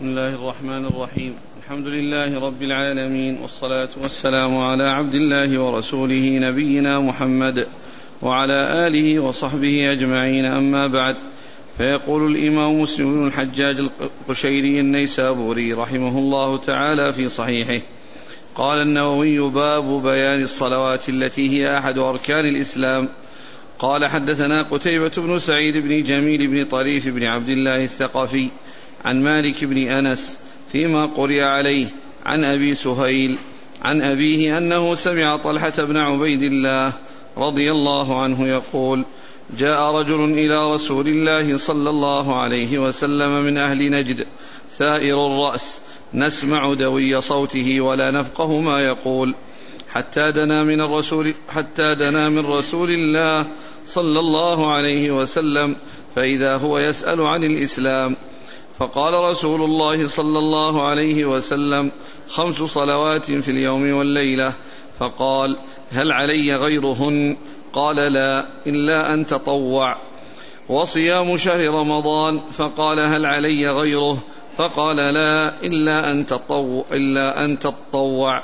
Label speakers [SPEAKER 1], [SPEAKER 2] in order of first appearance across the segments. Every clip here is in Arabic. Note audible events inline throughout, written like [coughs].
[SPEAKER 1] بسم الله الرحمن الرحيم. الحمد لله رب العالمين والصلاة والسلام على عبد الله ورسوله نبينا محمد وعلى آله وصحبه أجمعين. أما بعد فيقول الإمام مسلم بن الحجاج القشيري النيسابوري رحمه الله تعالى في صحيحه قال النووي باب بيان الصلوات التي هي أحد أركان الإسلام. قال حدثنا قتيبة بن سعيد بن جميل بن طريف بن عبد الله الثقفي عن مالك بن أنس فيما قرئ عليه عن أبي سهيل عن أبيه أنه سمع طلحة بن عبيد الله رضي الله عنه يقول جاء رجل إلى رسول الله صلى الله عليه وسلم من أهل نجد ثائر الرأس نسمع دوي صوته ولا نفقه ما يقول حتى دنا من الرسول حتى دنا من رسول الله صلى الله عليه وسلم فإذا هو يسأل عن الإسلام فقال رسول الله صلى الله عليه وسلم خمس صلوات في اليوم والليلة. فقال هل علي غيرهن؟ قال لا إلا أن تطوع. وصيام شهر رمضان فقال هل علي غيره؟ فقال لا إلا أن تطوع إلا أن تطوع.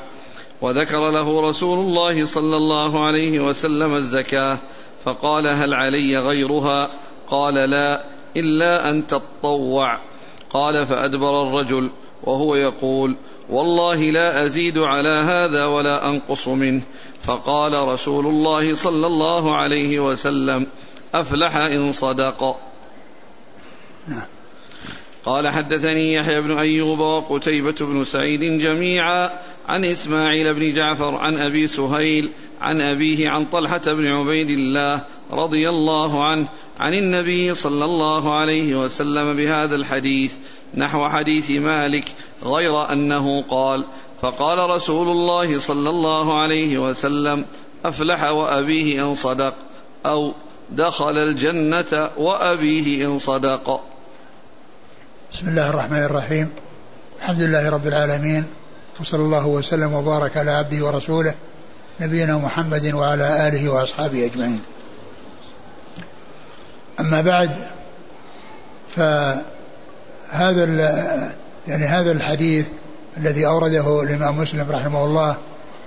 [SPEAKER 1] وذكر له رسول الله صلى الله عليه وسلم الزكاة. فقال هل علي غيرها؟ قال لا إلا أن تطوع. قال فأدبر الرجل وهو يقول والله لا أزيد على هذا ولا أنقص منه. فقال رسول الله صلى الله عليه وسلم أفلح إن صدق. قال حدثني يحيى بن أيوب وقتيبة بن سعيد جميعا عن إسماعيل بن جعفر عن أبي سهيل عن أبيه عن طلحة بن عبيد الله رضي الله عنه عن النبي صلى الله عليه وسلم بهذا الحديث نحو حديث مالك غير أنه قال فقال رسول الله صلى الله عليه وسلم أفلح وأبيه إن صدق أو دخل الجنة وأبيه إن صدق.
[SPEAKER 2] بسم الله الرحمن الرحيم. الحمد لله رب العالمين وصلى الله وسلم وبارك على عبده ورسوله نبينا محمد وعلى آله وأصحابه أجمعين. أما بعد فهذا يعني هذا الحديث الذي أورده الإمام مسلم رحمه الله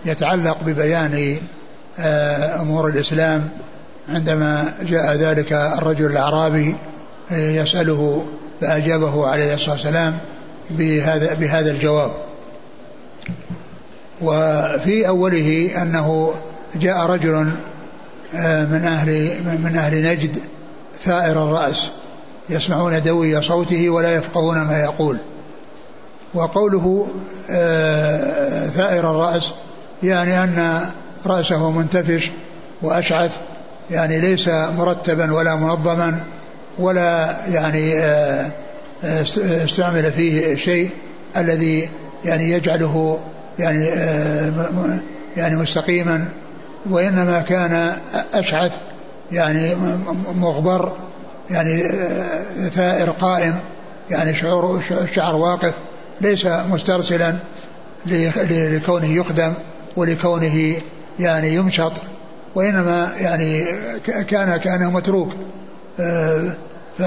[SPEAKER 2] يتعلق ببيان آه، أمور الإسلام. عندما جاء ذلك الرجل الأعرابي آه، يسأله فأجابه عليه الصلاة والسلام بهذا بهذا الجواب. وفي أوله أنه جاء رجل آه، من أهل من أهل نجد ثائر الرأس يسمعون دوي صوته ولا يفقهون ما يقول. وقوله آه، ثائر الرأس يعني أن رأسه منتفش وأشعث يعني ليس مرتبا ولا منظما ولا يعني آه، استعمل فيه شيء الذي يعني يجعله يعني آه، يعني مستقيما وإنما كان أشعث يعني مغبر يعني آه، ثائر قائم يعني شعور شعر واقف ليس مسترسلا لكونه يخدم ولكونه يعني يمشط وإنما يعني كان كأنه متروك. آه، ف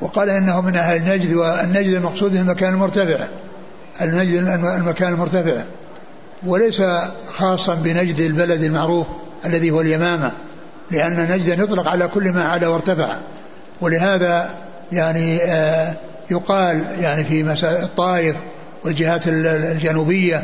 [SPEAKER 2] وقال إنه من أهل النجد والنجد المقصود المكان المرتفع. النجد المكان المرتفع. وليس خاصا بنجد البلد المعروف. الذي هو اليمامة لأن نجدا يطلق على كل ما علا وارتفع. ولهذا يعني آه يقال يعني في مساء الطائف والجهات الجنوبية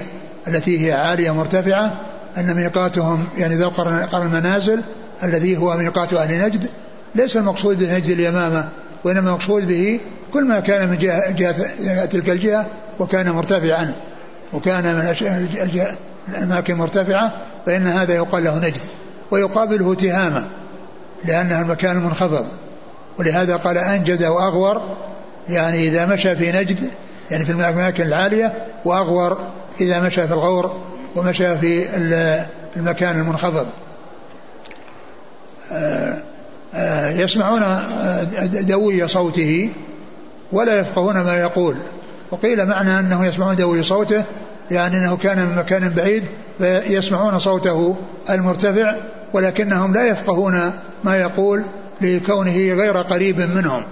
[SPEAKER 2] التي هي عالية مرتفعة أن ميقاتهم يعني ذو قرن المنازل الذي هو ميقات أهل نجد ليس المقصود بنجد اليمامة وإنما المقصود به كل ما كان من جهة, جهة تلك الجهة وكان مرتفعا. وكان من الأماكن مرتفعة فإن هذا يقال له نجد ويقابله تهامة لأنها المكان المنخفض ولهذا قال أنجد وأغور يعني إذا مشى في نجد يعني في الأماكن العالية وأغور إذا مشى في الغور ومشى في المكان المنخفض. آه، آه، يسمعون آه، دوي صوته ولا يفقهون ما يقول. وقيل معنى أنه يسمعون دوي صوته يعني أنه كان من مكان بعيد فيسمعون صوته المرتفع ولكنهم لا يفقهون ما يقول لكونه غير قريب منهم.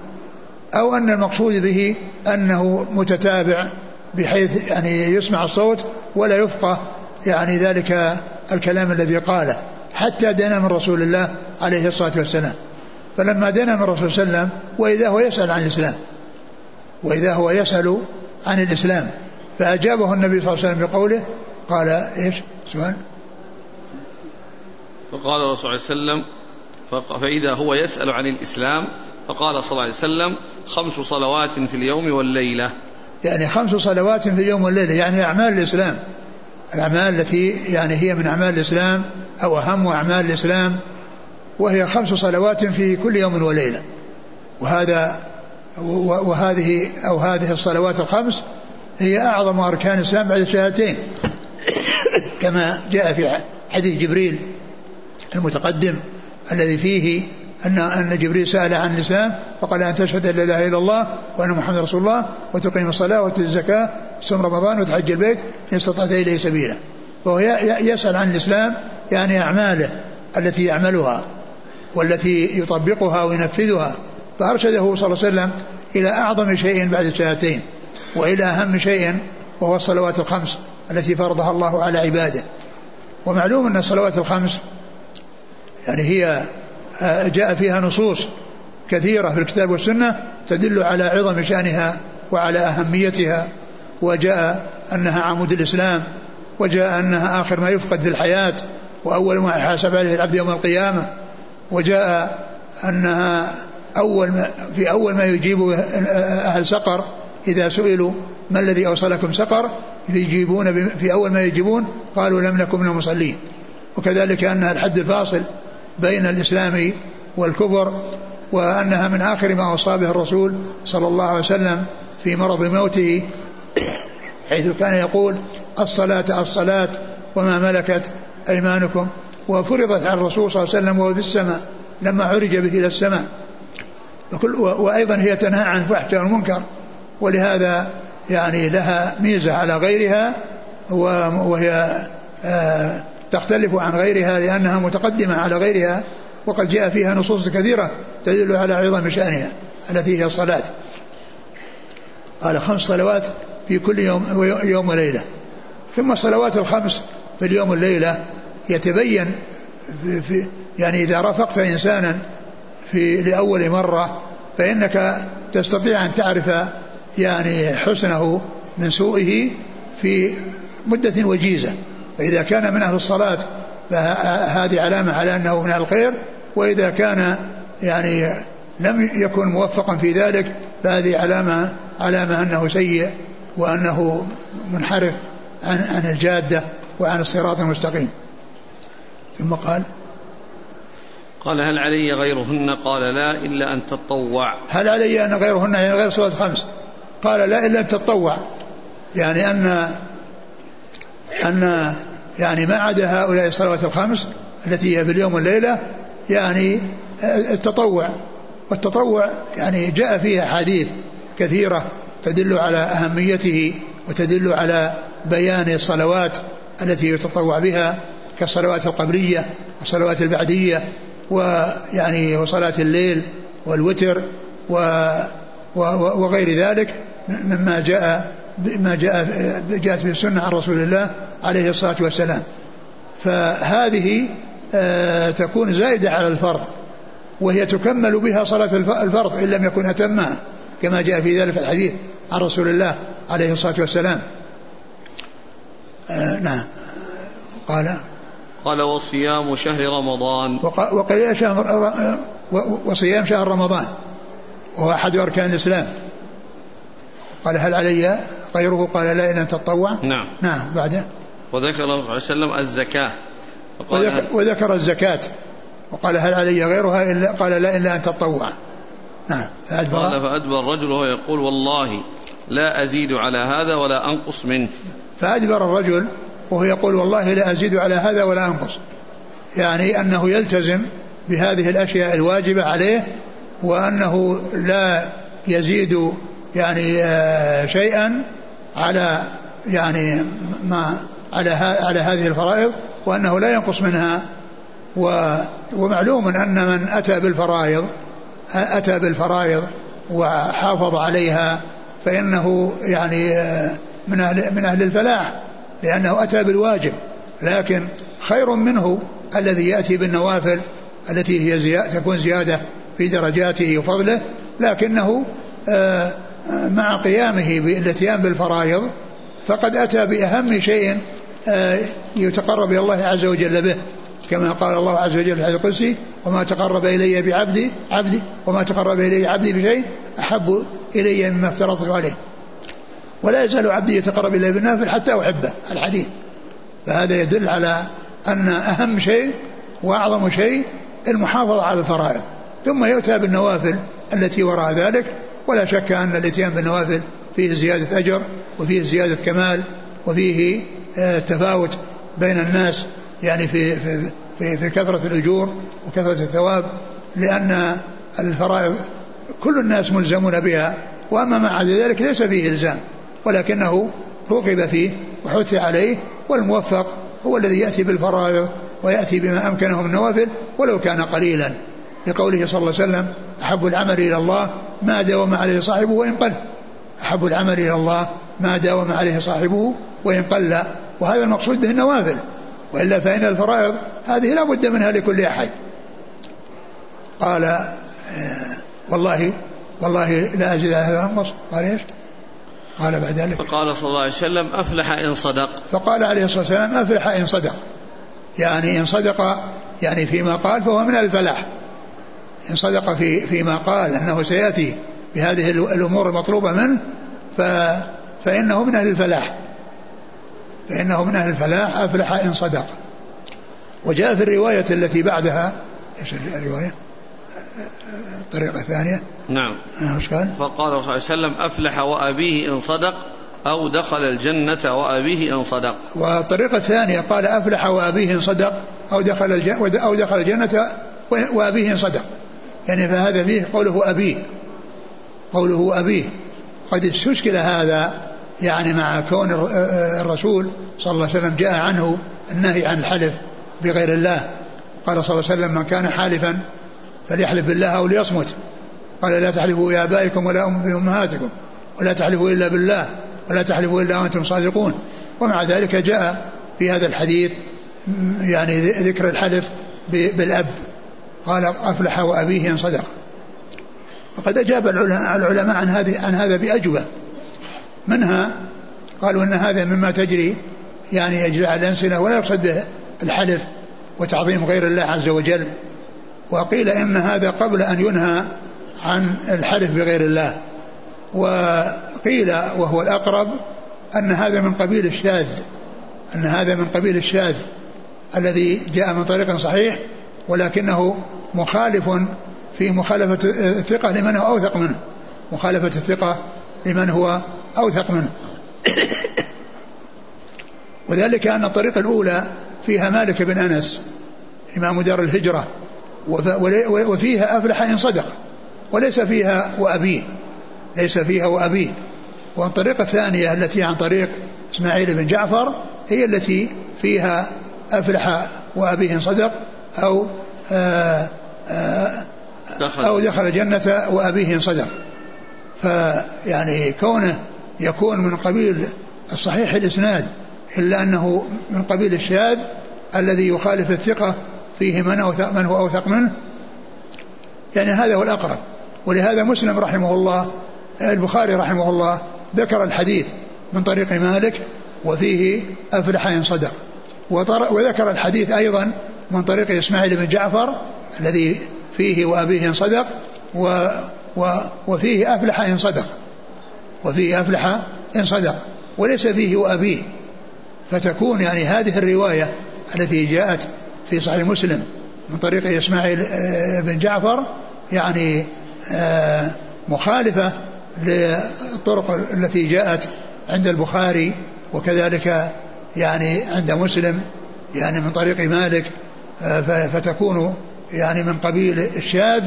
[SPEAKER 2] أو أن المقصود به أنه متتابع بحيث يعني يسمع الصوت ولا يفقه يعني ذلك الكلام الذي قاله. حتى دنا من رسول الله عليه الصلاة والسلام. فلما دنا من صلى الله وإذا هو يسأل عن الإسلام وإذا هو يسأل عن الإسلام فأجابه النبي صلى الله عليه وسلم بقوله قال إيش؟ سؤال
[SPEAKER 1] فقال الرسول صلى الله عليه وسلم فإذا هو يسأل عن الإسلام فقال صلى الله عليه وسلم خمس صلوات في اليوم والليلة.
[SPEAKER 2] يعني خمس صلوات في اليوم والليلة يعني أعمال الإسلام. الأعمال التي يعني هي من أعمال الإسلام أو أهم أعمال الإسلام وهي خمس صلوات في كل يوم وليلة. وهذا وهذه أو هذه الصلوات الخمس هي أعظم أركان الإسلام بعد الشهادتين كما جاء في حديث جبريل المتقدم الذي فيه أن أن جبريل سأل عن الإسلام فقال أن تشهد أن لا إله إلا الله وأن محمد رسول الله وتقيم الصلاة وتؤتي الزكاة وتصوم رمضان وتحج البيت إن استطعت إليه سبيلا. وهو يسأل عن الإسلام يعني أعماله التي يعملها والتي يطبقها وينفذها فأرشده صلى الله عليه وسلم إلى أعظم شيء بعد الشهادتين. وإلى أهم شيء وهو الصلوات الخمس التي فرضها الله على عباده. ومعلوم أن الصلوات الخمس يعني هي آه، جاء فيها نصوص كثيرة في الكتاب والسنة تدل على عظم شأنها وعلى أهميتها وجاء أنها عمود الإسلام وجاء أنها آخر ما يفقد في الحياة وأول ما يحاسب عليه العبد يوم القيامة وجاء أنها أول ما في أول ما يجيب أهل سقر إذا سئلوا ما الذي أوصلكم سقر يجيبون في أول ما يجيبون قالوا لم نكن من المصلين. وكذلك أنها الحد الفاصل بين الإسلام والكفر وأنها من آخر ما أوصى به الرسول صلى الله عليه وسلم في مرض موته حيث كان يقول الصلاة الصلاة وما ملكت أيمانكم. وفرضت على الرسول صلى الله عليه وسلم وهو في السماء لما عرج به إلى السماء. وكل وأيضا هي تنهى عن الفحش والمنكر. ولهذا يعني لها ميزة على غيرها وهي آه، تختلف عن غيرها لأنها متقدمة على غيرها وقد جاء فيها نصوص كثيرة تدل على عظم شأنها التي هي الصلاة. قال خمس صلوات في كل يوم يوم وليلة. ثم الصلوات الخمس في اليوم والليلة يتبين في, في يعني إذا رافقت إنسانا في لأول مرة فإنك تستطيع أن تعرف يعني حسنه من سوءه في مدة وجيزة. فإذا كان من أهل الصلاة فهذه علامة على أنه من أهل الخير وإذا كان يعني لم يكن موفقا في ذلك فهذه علامة علامة أنه سيء وأنه منحرف عن, عن الجادة وعن الصراط المستقيم. ثم قال
[SPEAKER 1] قال هل علي غيرهن؟ قال لا إلا أن تطوع.
[SPEAKER 2] هل علي أن غيرهن؟ يعني غير صلاة خمس قال لا إلا تطوع. يعني أن أن يعني ما عدا هؤلاء الصلوات الخمس التي هي في اليوم والليلة يعني التطوع. والتطوع يعني جاء فيه أحاديث كثيرة تدل على أهميته وتدل على بيان الصلوات التي يتطوع بها كالصلوات القبلية والصلوات البعدية ويعني وصلاة الليل والوتر و وغير ذلك. مما جاء ما جاء جاءت به السنة عن رسول الله عليه الصلاة والسلام. فهذه آه، تكون زائدة على الفرض وهي تكمل بها صلاة الفرض إن لم يكن أتمها كما جاء في ذلك الحديث عن رسول الله عليه الصلاة والسلام. آه نعم. قال.
[SPEAKER 1] قال وصيام شهر رمضان.
[SPEAKER 2] وقال شهر وصيام شهر رمضان وهو أحد أركان الإسلام. قال هل علي؟ غيره قال لا أن تتطوع
[SPEAKER 1] نعم.
[SPEAKER 2] نعم بعده
[SPEAKER 1] وذكر الله عليه وسلم الزكاة.
[SPEAKER 2] وذكر, وذكر الزكاة. وقال هل علي غيرها؟ إلا قال لا إلا أن تتطوع
[SPEAKER 1] نعم فأدبر. قال فأدبر الرجل وهو يقول والله لا أزيد على هذا ولا أنقص منه.
[SPEAKER 2] فأدبر الرجل وهو يقول والله لا أزيد على هذا ولا أنقص. يعني أنه يلتزم بهذه الأشياء الواجبة عليه وأنه لا يزيد يعني آه، شيئا على يعني ما على على هذه الفرائض وأنه لا ينقص منها. ومعلوم أن من أتى بالفرائض أتى بالفرائض وحافظ عليها فإنه يعني آه، من أهل, من أهل الفلاح لأنه أتى بالواجب. لكن خير منه الذي يأتي بالنوافل التي هي زيادة تكون زيادة في درجاته وفضله. لكنه آه، مع قيامه بالاتيان بالفرائض فقد أتى بأهم شيء يتقرب إلى الله عز وجل به كما قال الله عز وجل في الحديث القدسي وما تقرب إلي بعبدي عبدي وما تقرب إلي عبدي بشيء أحب إلي مما افترضت عليه. ولا يزال عبدي يتقرب إلي بالنافل حتى أحبه الحديث. فهذا يدل على أن أهم شيء وأعظم شيء المحافظة على الفرائض. ثم يؤتى بالنوافل التي وراء ذلك ولا شك أن الإتيان بالنوافل فيه زيادة أجر وفيه زيادة كمال وفيه آه، تفاوت بين الناس يعني في في في, في كثرة الأجور وكثرة الثواب لأن الفرائض كل الناس ملزمون بها وأما ما عدا ذلك ليس فيه إلزام ولكنه رغب فيه وحث عليه والموفق هو الذي يأتي بالفرائض ويأتي بما أمكنه من النوافل ولو كان قليلا. لقوله صلى الله عليه وسلم أحب العمل إلى الله ما داوم عليه صاحبه وإن قل. أحب العمل إلى الله ما داوم عليه صاحبه وإن قل. وهذا المقصود به النوافل. وإلا فإن الفرائض هذه لا بد منها لكل أحد. قال آه، والله والله لا أجد هذا أنقص قال إيش؟ قال بعد ذلك.
[SPEAKER 1] فقال صلى الله عليه وسلم أفلح إن صدق.
[SPEAKER 2] فقال عليه الصلاة والسلام أفلح إن صدق. يعني إن صدق يعني فيما قال فهو من الفلاح. صدق في فيما قال أنه سيأتي بهذه الأمور المطلوبة منه ف فإنه من أهل الفلاح. فإنه من أهل الفلاح أفلح إن صدق. وجاء في الرواية التي بعدها إيش الرواية؟ الطريقة الثانية.
[SPEAKER 1] نعم.
[SPEAKER 2] إيش قال؟
[SPEAKER 1] فقال صلى الله عليه وسلم أفلح وأبيه إن صدق أو دخل الجنة وأبيه إن صدق.
[SPEAKER 2] والطريقة الثانية قال أفلح وأبيه إن صدق أو دخل الجنة أو دخل الجنة وأبيه إن صدق. يعني فهذا فيه قوله أبيه قوله أبيه. قد استشكل هذا يعني مع كون الرسول صلى الله عليه وسلم جاء عنه النهي عن الحلف بغير الله. قال صلى الله عليه وسلم من كان حالفا فليحلف بالله أو ليصمت. قال لا تحلفوا بآبائكم ولا بأمهاتكم ولا تحلفوا إلا بالله ولا تحلفوا إلا وأنتم صادقون. ومع ذلك جاء في هذا الحديث يعني ذكر الحلف بالأب. قال أفلح وأبيه إن صدق. وقد أجاب العلماء عن هذه عن هذا بأجوبة. منها؟ قالوا أن هذا مما تجري يعني يجري على الألسنة ولا يقصد به الحلف وتعظيم غير الله عز وجل. وقيل إن هذا قبل أن ينهى عن الحلف بغير الله. وقيل وهو الأقرب أن هذا من قبيل الشاذ أن هذا من قبيل الشاذ الذي جاء من طريق صحيح ولكنه مخالف في مخالفة الثقة لمن هو أوثق منه. مخالفة الثقة لمن هو أوثق منه. [coughs] وذلك أن الطريقة الأولى فيها مالك بن أنس إمام دار الهجرة وفيها أفلح إن صدق وليس فيها وأبيه ليس فيها وأبيه. والطريقة الثانية التي عن طريق إسماعيل بن جعفر هي التي فيها أفلح وأبيه إن صدق أو آآ آآ أو دخل الجنة وأبيه إن صدق فيعني كونه يكون من قبيل الصحيح الإسناد إلا أنه من قبيل الشاذ الذي يخالف الثقة فيه من, أوثق من هو أوثق منه. يعني هذا هو الأقرب. ولهذا مسلم رحمه الله البخاري رحمه الله ذكر الحديث من طريق مالك وفيه أفلح إن صدق. وذكر الحديث أيضا من طريق إسماعيل بن جعفر الذي فيه وأبيه إن صدق و و وفيه أفلح إن صدق. وفيه أفلح إن صدق. وليس فيه وأبيه. فتكون يعني هذه الرواية التي جاءت في صحيح مسلم من طريق إسماعيل آه، بن جعفر يعني آه، مخالفة للطرق التي جاءت عند البخاري وكذلك يعني عند مسلم يعني من طريق مالك فتكون يعني من قبيل الشاذ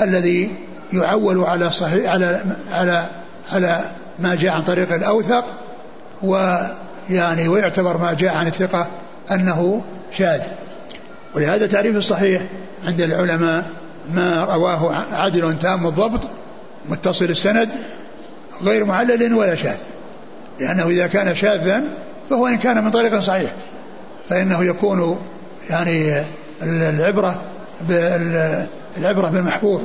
[SPEAKER 2] الذي يعول على صحيح على على على ما جاء عن طريق الأوثق ويعني ويعتبر ما جاء عن الثقة أنه شاذ. ولهذا تعريف الصحيح عند العلماء ما رواه عدل تام الضبط متصل السند غير معلل ولا شاذ لأنه إذا كان شاذا فهو إن كان من طريق صحيح فإنه يكون يعني العبرة العبرة بالمحفوظ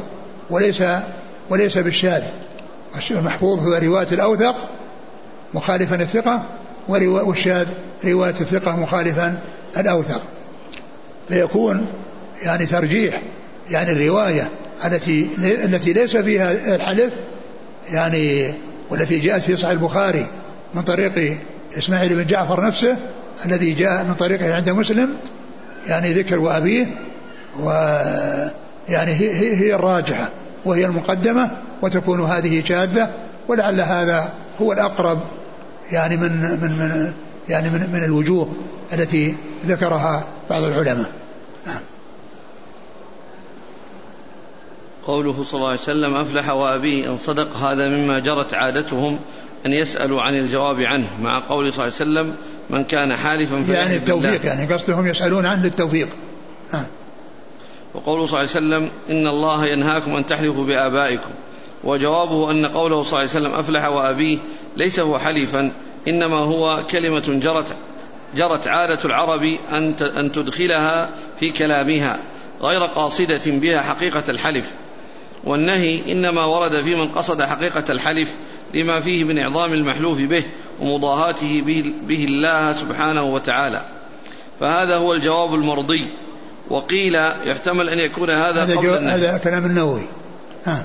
[SPEAKER 2] وليس وليس بالشاذ. المحفوظ هو رواية الأوثق مخالفا الثقة والشاذ رواية الثقة مخالفا الأوثق. فيكون يعني ترجيح يعني الرواية التي التي ليس فيها الحلف يعني والتي جاءت في صحيح البخاري من طريق إسماعيل بن جعفر نفسه الذي جاء من طريقه عند مسلم يعني ذكر وأبيه و يعني هي, هي الراجحة وهي المقدمة وتكون هذه شاذة ولعل هذا هو الأقرب يعني من من من يعني من, من الوجوه التي ذكرها بعض العلماء نعم.
[SPEAKER 1] قوله صلى الله عليه وسلم أفلح وأبيه إن صدق هذا مما جرت عادتهم أن يسألوا عن الجواب عنه مع قوله صلى الله عليه وسلم من كان حالفا
[SPEAKER 2] يعني التوفيق يعني قصدهم يسألون عنه للتوفيق. نعم
[SPEAKER 1] وقوله صلى الله عليه وسلم إن الله ينهاكم أن تحلفوا بآبائكم. وجوابه أن قوله صلى الله عليه وسلم أفلح وأبيه ليس هو حليفا إنما هو كلمة جرت جرت عادة العرب أن أن تدخلها في كلامها غير قاصدة بها حقيقة الحلف. والنهي إنما ورد في من قصد حقيقة الحلف لما فيه من إعظام المحلوف به. ومضاهاته به, الله سبحانه وتعالى. فهذا هو الجواب المرضي. وقيل يحتمل أن يكون هذا,
[SPEAKER 2] هذا
[SPEAKER 1] قبل النهي.
[SPEAKER 2] هذا كلام النووي. ها.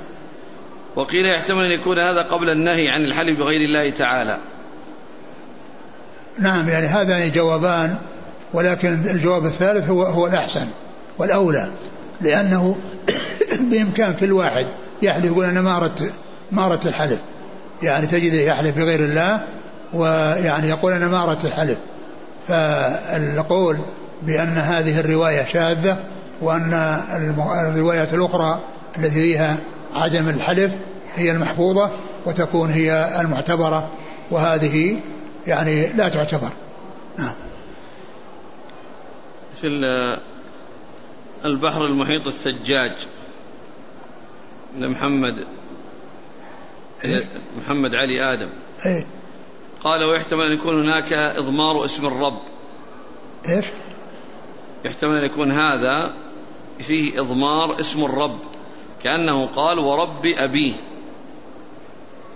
[SPEAKER 1] وقيل يحتمل أن يكون هذا قبل النهي عن الحلف بغير الله تعالى.
[SPEAKER 2] نعم يعني هذان جوابان ولكن الجواب الثالث هو هو الأحسن والأولى لأنه [coughs] بإمكان كل واحد يحلف يقول أنا ما أردت ما أردت الحلف. يعني تجده يحلف بغير الله ويعني يقول أنا ما أردت الحلف فالقول بأن هذه الرواية شاذة وأن الرواية الأخرى التي فيها عدم الحلف هي المحفوظة وتكون هي المعتبرة وهذه يعني لا تعتبر نعم
[SPEAKER 1] في البحر المحيط الثجاج لمحمد؟ محمد علي آدم
[SPEAKER 2] إيه؟
[SPEAKER 1] قال ويحتمل أن يكون هناك إضمار اسم الرب.
[SPEAKER 2] إيش؟
[SPEAKER 1] يحتمل أن يكون هذا فيه إضمار اسم الرب. كأنه قال ورب أبيه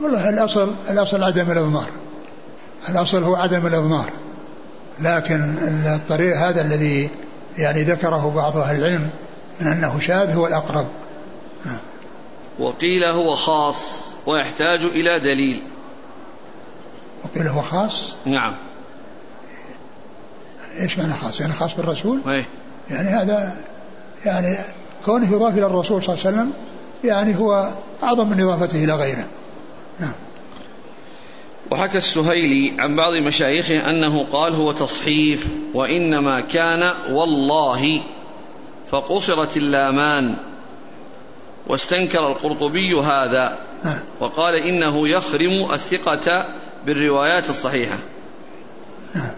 [SPEAKER 2] والله الأصل الأصل عدم الإضمار؟ الأصل هو عدم الإضمار؟ لكن الطريق هذا الذي يعني ذكره بعض أهل العلم من أنه شاذ هو الأقرب.
[SPEAKER 1] وقيل هو خاص ويحتاج إلى دليل.
[SPEAKER 2] وقيل هو خاص
[SPEAKER 1] نعم
[SPEAKER 2] إيش معنى خاص؟ يعني خاص بالرسول؟
[SPEAKER 1] أيه؟
[SPEAKER 2] يعني هذا يعني كونه يضاف إلى الرسول صلى الله عليه وسلم يعني هو أعظم من إضافته إلى غيره. نعم.
[SPEAKER 1] وحكى السهيلي عن بعض مشايخه أنه قال هو تصحيف وإنما كان والله فقصرت اللامان واستنكر القرطبي هذا
[SPEAKER 2] نعم.
[SPEAKER 1] وقال إنه يخرم الثقة بالروايات الصحيحة.
[SPEAKER 2] نعم.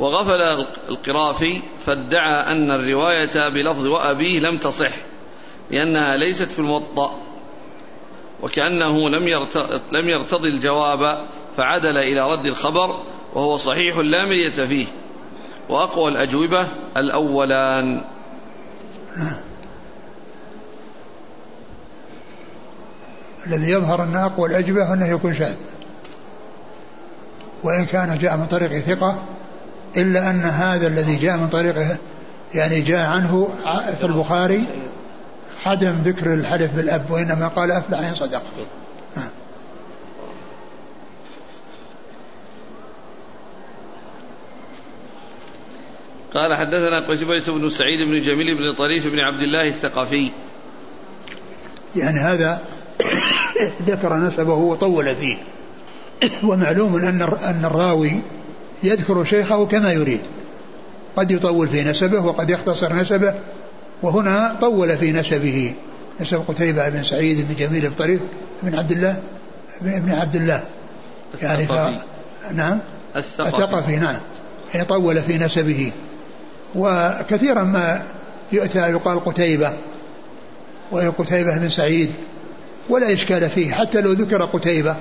[SPEAKER 1] وغفل القرافي فادعى أن الرواية بلفظ وأبيه لم تصح لأنها ليست في الموطأ وكأنه لم لم يرتضي الجواب فعدل إلى رد الخبر وهو صحيح لا مرية فيه. وأقوى الأجوبة الأولان.
[SPEAKER 2] الذي يظهر أن أقوى الأجوبة أنه يكون شاذ. وإن كان جاء من طريق ثقة إلا أن هذا الذي جاء من طريقه يعني جاء عنه في البخاري عدم ذكر الحلف بالأب وإنما قال أفلح إن صدق. نعم.
[SPEAKER 1] قال حدثنا قتيبة بن سعيد بن جميل بن طريف بن عبد الله الثقفي.
[SPEAKER 2] يعني هذا [coughs] ذكر نسبه وطول فيه. [coughs] ومعلوم أن أن الراوي يذكر شيخه كما يريد. قد يطول في نسبه وقد يختصر نسبه وهنا طول في نسبه. نسب قتيبة بن سعيد بن جميل بن طريف بن عبد الله بن عبد الله.
[SPEAKER 1] يعني ف...
[SPEAKER 2] نعم.
[SPEAKER 1] الثقفي.
[SPEAKER 2] الثقفي نعم. يعني طول في نسبه. وكثيرا ما يؤتى يقال قتيبة. وقتيبة بن سعيد. ولا إشكال فيه. حتى لو ذكر قتيبة.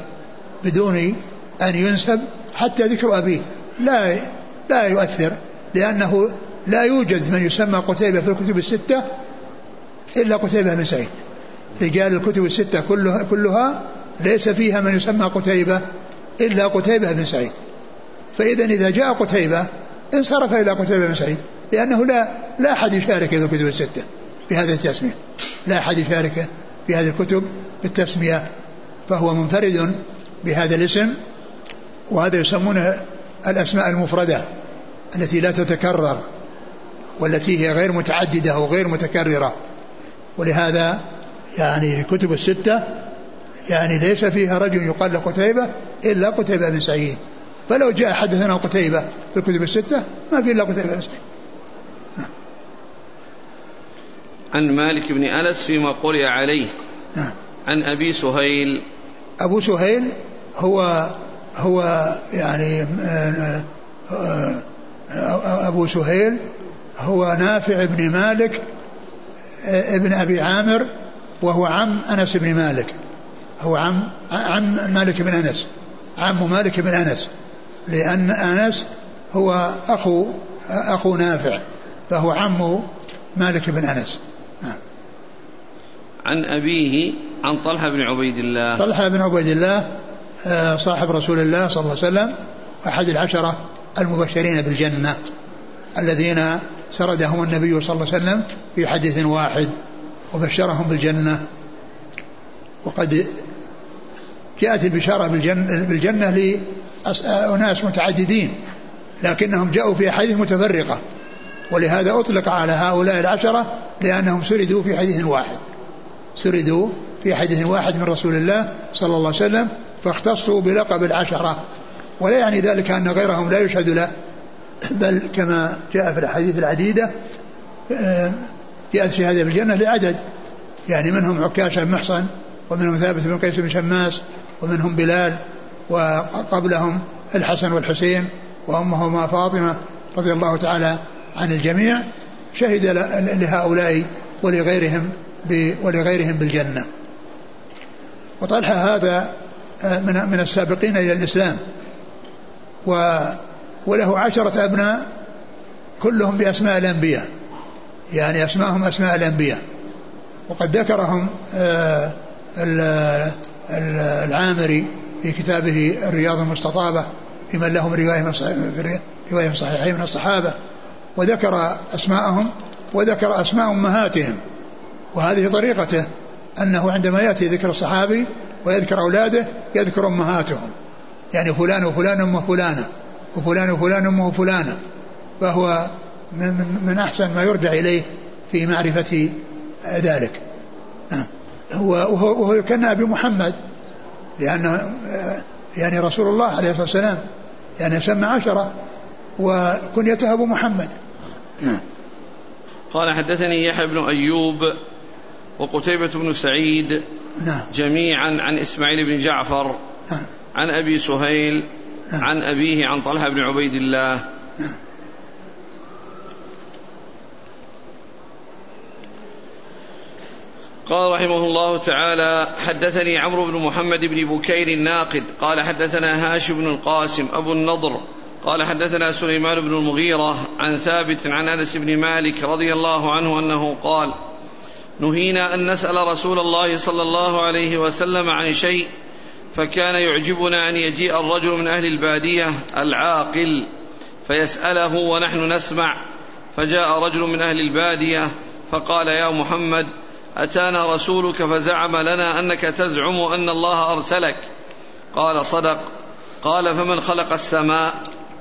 [SPEAKER 2] بدون أن ينسب حتى ذكر أبيه. لا لا يؤثر لأنه لا يوجد من يسمى قتيبة في الكتب الستة إلا قتيبة بن سعيد. رجال الكتب الستة كلها, كلها ليس فيها من يسمى قتيبة إلا قتيبة بن سعيد. فإذا إذا جاء قتيبة انصرف إلى قتيبة بن سعيد لأنه لا لا أحد يشارك في الكتب الستة بهذه التسمية. لا أحد يشارك في هذه الكتب بالتسمية فهو منفرد بهذا الاسم وهذا يسمونه الأسماء المفردة التي لا تتكرر والتي هي غير متعددة وغير متكررة. ولهذا يعني كتب الستة يعني ليس فيها رجل يقال له قتيبة إلا قتيبة بن سعيد. فلو جاء حدثنا قتيبة في الكتب الستة ما في إلا قتيبة بن سعيد.
[SPEAKER 1] عن مالك بن أنس فيما قرئ عليه. نعم. عن أبي سهيل.
[SPEAKER 2] أبو سهيل هو هو يعني أبو سهيل هو نافع بن مالك ابن أبي عامر وهو عم أنس بن مالك. هو عم عم مالك بن أنس عم مالك بن أنس لأن أنس هو أخو أخو نافع فهو عم مالك بن أنس. نعم.
[SPEAKER 1] عن أبيه عن طلحة بن عبيد الله.
[SPEAKER 2] طلحة بن عبيد الله صاحب رسول الله صلى الله عليه وسلم أحد العشرة المبشرين بالجنة الذين سردهم النبي صلى الله عليه وسلم في حديث واحد وبشرهم بالجنة. وقد جاءت البشارة بالجنة, بالجنة لأناس متعددين لكنهم جاءوا في أحاديث متفرقة ولهذا أطلق على هؤلاء العشرة لأنهم سردوا في حديث واحد. سردوا في حديث واحد من رسول الله صلى الله عليه وسلم فاختصوا بلقب العشرة. ولا يعني ذلك أن غيرهم لا يشهد له. بل كما جاء في الأحاديث العديدة آه، جاءت في هذه الجنة لعدد. يعني منهم عكاشة بن محصن ومنهم ثابت بن قيس بن شماس ومنهم بلال وقبلهم الحسن والحسين وأمهما فاطمة رضي الله تعالى عن الجميع. شهد لهؤلاء ولغيرهم ولغيرهم بالجنة. وطلحة هذا من من السابقين إلى الإسلام. و وله عشرة أبناء كلهم بأسماء الأنبياء. يعني أسماءهم أسماء الأنبياء. وقد ذكرهم آه، العامري في كتابه الرياض المستطابة في من لهم رواية من رواية صحيحين من الصحابة. وذكر أسماءهم وذكر أسماء أمهاتهم. وهذه طريقته أنه عندما يأتي ذكر الصحابي ويذكر أولاده يذكر أمهاتهم. يعني فلان وفلان أمه فلانة وفلان وفلان أمه فلانة. فهو من, من أحسن ما يرجع إليه في معرفة ذلك. نعم. هو وهو, يكنى أبي محمد لأنه يعني رسول الله عليه الصلاة والسلام يعني سمى عشرة وكنيته أبو محمد. نعم.
[SPEAKER 1] قال حدثني يحيى بن أيوب وقتيبة بن سعيد نعم. جميعا عن إسماعيل بن جعفر نعم. عن أبي سهيل نعم. عن أبيه عن طلحة بن عبيد الله. نعم. قال رحمه الله تعالى حدثني عمرو بن محمد بن بكير الناقد قال حدثنا هاشم بن القاسم أبو النضر قال حدثنا سليمان بن المغيرة عن ثابت عن أنس بن مالك رضي الله عنه أنه قال نهينا أن نسأل رسول الله صلى الله عليه وسلم عن شيء فكان يعجبنا أن يجيء الرجل من أهل البادية العاقل فيسأله ونحن نسمع فجاء رجل من أهل البادية فقال يا محمد أتانا رسولك فزعم لنا أنك تزعم أن الله أرسلك. قال صدق. قال فمن خلق السماء؟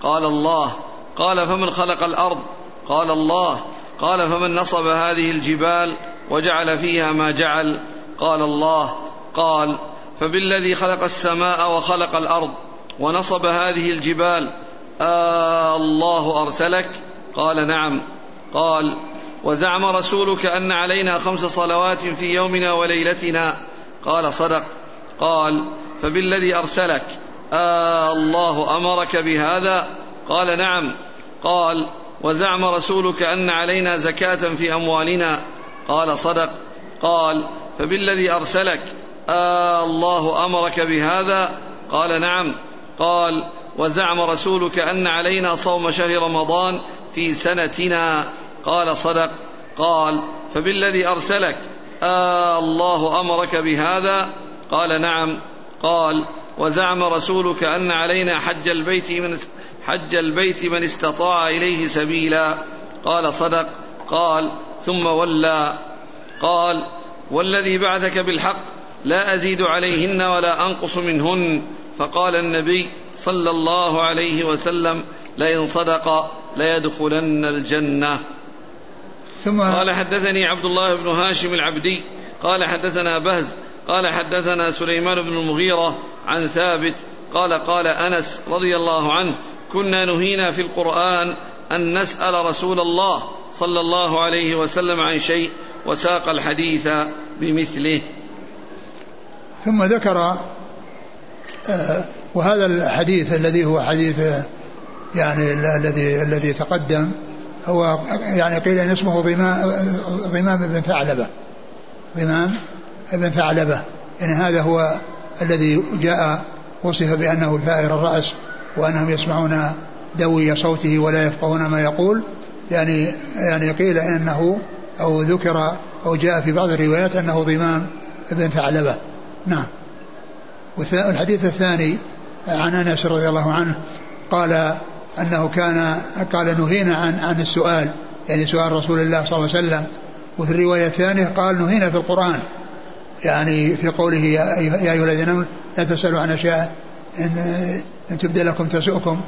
[SPEAKER 1] قال الله. قال فمن خلق الأرض؟ قال الله. قال فمن نصب هذه الجبال؟ وجعل فيها ما جعل. قال الله قال فبالذي خلق السماء وخلق الأرض ونصب هذه الجبال آه الله أرسلك؟ قال نعم. قال وزعم رسولك أن علينا خمس صلوات في يومنا وليلتنا. قال صدق. قال فبالذي أرسلك؟ آه الله أمرك بهذا؟ قال نعم. قال وزعم رسولك أن علينا زكاة في أموالنا. قال صدق. قال فبالذي أرسلك؟ آه الله أمرك بهذا؟ قال نعم. قال وزعم رسولك أن علينا صوم شهر رمضان في سنتنا. قال صدق. قال فبالذي أرسلك؟ آه الله أمرك بهذا؟ قال نعم. قال وزعم رسولك أن علينا حج البيت من حج البيت من استطاع إليه سبيلا. قال صدق. قال ثم ولى قال والذي بعثك بالحق لا أزيد عليهن ولا أنقص منهن. فقال النبي صلى الله عليه وسلم لئن صدق ليدخلن الجنة. ثم قال حدثني عبد الله بن هاشم العبدي. قال حدثنا بهز. قال حدثنا سليمان بن المغيرة عن ثابت. قال قال أنس رضي الله عنه كنا نهينا في القرآن أن نسأل رسول الله صلى الله عليه وسلم عن شيء وساق الحديث بمثله.
[SPEAKER 2] ثم ذكر آه، وهذا الحديث الذي هو حديث يعني الذي الذي تقدم هو يعني قيل إن اسمه ضمام ضمام بن ثعلبة. ضمام بن ثعلبة. يعني هذا هو الذي جاء وصف بأنه ثائر الرأس وأنهم يسمعون دوي صوته ولا يفقهون ما يقول. يعني يعني قيل إنه أو ذكر أو جاء في بعض الروايات أنه ضمام بن ثعلبه نعم. والحديث الثاني عن أنس رضي الله عنه قال أنه كان قال نهينا عن عن السؤال يعني سؤال رسول الله صلى الله عليه وسلم. وفي الرواية الثانية قال نهينا في القرآن. يعني في قوله يا ايها الذين آمنوا لا تسألوا عن أشياء ان, إن تبدأ لكم تسؤكم.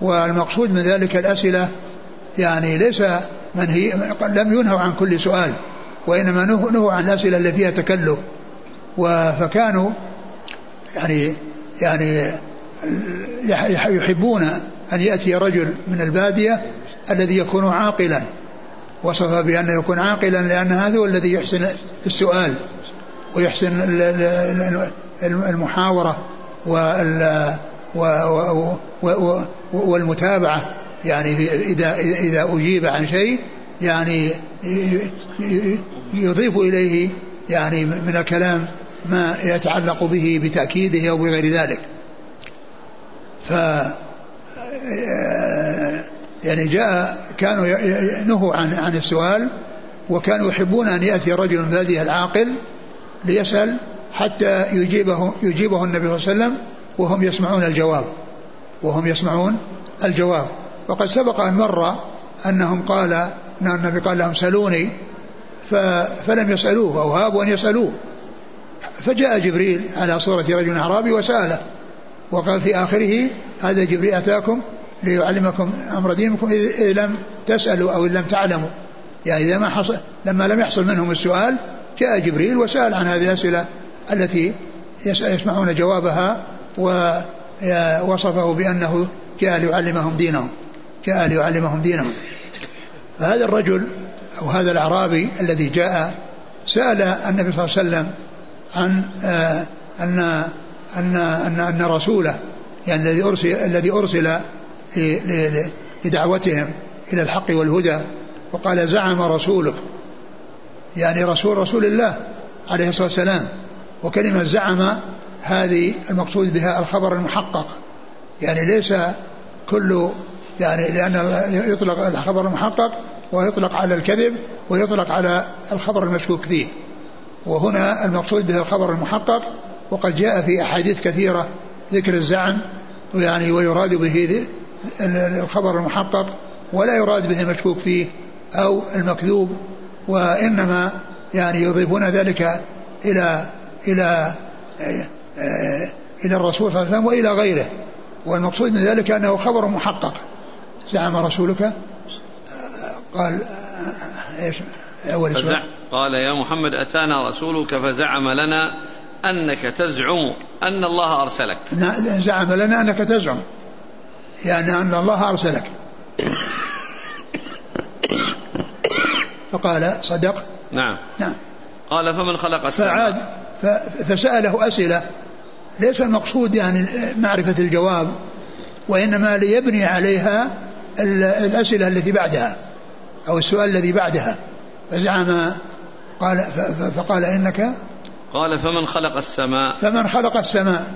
[SPEAKER 2] والمقصود من ذلك الأسئلة يعني ليس منهي لم ينهوا عن كل سؤال وإنما نهوا عن الأسئلة التي فيها تكلف فكانوا يعني يعني يحبون أن يأتي رجل من البادية الذي يكون عاقلا. وصف بأنه يكون عاقلا لأن هذا هو الذي يحسن السؤال ويحسن المحاورة والمتابعة. يعني إذا إذا أجيب عن شيء يعني يضيف إليه يعني من الكلام ما يتعلق به بتأكيده أو بغير ذلك. ف يعني جاء كانوا نهوا عن عن السؤال وكانوا يحبون أن يأتي رجل من العاقل ليسأل حتى يجيبه يجيبه النبي صلى الله عليه وسلم وهم يسمعون الجواب. وهم يسمعون الجواب. وقد سبق أن مر أنهم قال أن النبي قال لهم سلوني فلم يسألوه أو هابوا أن يسألوه. فجاء جبريل على صورة رجل أعرابي وسأله وقال في آخره هذا جبريل أتاكم ليعلمكم أمر دينكم إذ لم تسألوا أو إن لم تعلموا. يعني إذا ما حصل لما لم يحصل منهم السؤال جاء جبريل وسأل عن هذه الأسئلة التي يسمعون جوابها ووصفه بأنه جاء ليعلمهم دينهم. جاء ليعلمهم دينهم. فهذا الرجل أو هذا الأعرابي الذي جاء سأل النبي صلى الله عليه وسلم عن آه، أن أن أن أن رسوله يعني الذي أرسل الذي أرسل لدعوتهم إلى الحق والهدى وقال زعم رسولك. يعني رسول رسول الله عليه الصلاة والسلام. وكلمة زعم هذه المقصود بها الخبر المحقق. يعني ليس كل يعني لأن يطلق الخبر المحقق ويطلق على الكذب ويطلق على الخبر المشكوك فيه. وهنا المقصود به الخبر المحقق وقد جاء في أحاديث كثيرة ذكر الزعم يعني ويراد به الخبر المحقق ولا يراد به المشكوك فيه أو المكذوب وإنما يعني يضيفون ذلك إلى إلى إلى الرسول صلى الله عليه وسلم وإلى غيره. والمقصود من ذلك أنه خبر محقق. زعم رسولك؟ قال إيش؟
[SPEAKER 1] أول سؤال. قال يا محمد أتانا رسولك فزعم لنا أنك تزعم أن الله أرسلك.
[SPEAKER 2] زعم لنا أنك تزعم. يعني أن الله أرسلك. فقال صدق.
[SPEAKER 1] نعم. نعم. قال فمن خلق
[SPEAKER 2] السماء؟ فعاد فسأله أسئلة. ليس المقصود يعني معرفة الجواب وإنما ليبني عليها الأسئلة التي بعدها أو السؤال الذي بعدها. فزعم قال فقال إنك؟
[SPEAKER 1] قال فمن خلق السماء؟
[SPEAKER 2] فمن خلق السماء.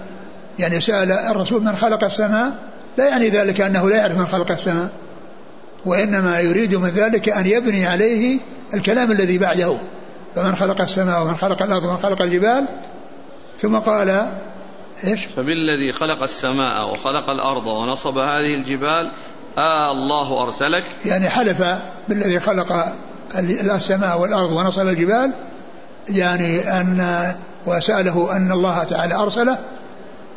[SPEAKER 2] يعني سأل الرسول من خلق السماء؟ لا يعني ذلك أنه لا يعرف من خلق السماء. وإنما يريد من ذلك أن يبني عليه الكلام الذي بعده. فمن خلق السماء ومن خلق الأرض ومن خلق الجبال. ثم قال إيش؟
[SPEAKER 1] فبالذي خلق السماء وخلق الأرض ونصب هذه الجبال آه الله أرسلك.
[SPEAKER 2] يعني حلف بالذي خلق السماء والأرض ونصب الجبال يعني أن وسأله أن الله تعالى أرسله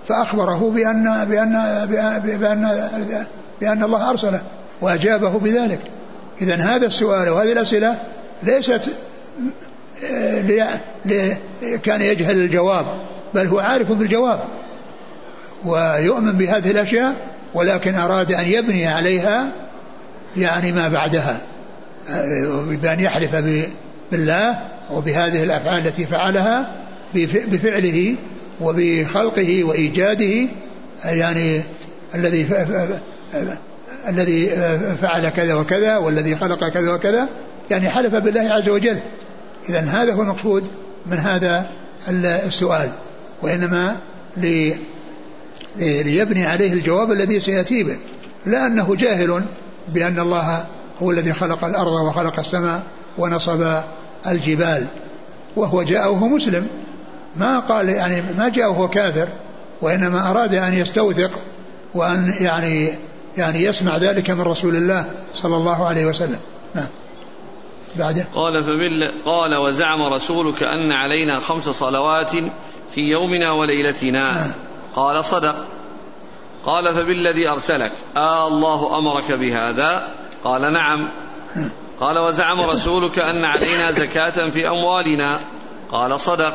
[SPEAKER 2] فأخبره بأن بأن بأن بأن, بأن الله أرسله وأجابه بذلك. اذا هذا السؤال وهذه الأسئلة ليست كان يجهل الجواب بل هو عارف بالجواب ويؤمن بهذه الأشياء ولكن أراد أن يبني عليها يعني ما بعدها بأن يحلف بالله وبهذه الأفعال التي فعلها بفعله وبخلقه وإيجاده يعني الذي الذي فعل كذا وكذا والذي خلق كذا وكذا يعني حلف بالله عز وجل. إذا هذا هو المقصود من هذا السؤال وإنما ليبني عليه الجواب الذي سيأتي به. لا أنه جاهل بأن الله هو الذي خلق الأرض وخلق السماء ونصب الجبال. وهو جاء وهو مسلم. ما قال يعني ما جاء وهو كافر وإنما أراد أن يستوثق وأن يعني يعني يسمع ذلك من رسول الله صلى الله عليه وسلم. نعم.
[SPEAKER 1] بعده. قال فبال قال وزعم رسولك أن علينا خمس صلوات في يومنا وليلتنا. نعم. قال صدق. قال فبالذي أرسلك. آه الله أمرك بهذا. قال نعم. قال وزعم رسولك أن علينا زكاة في أموالنا. قال صدق.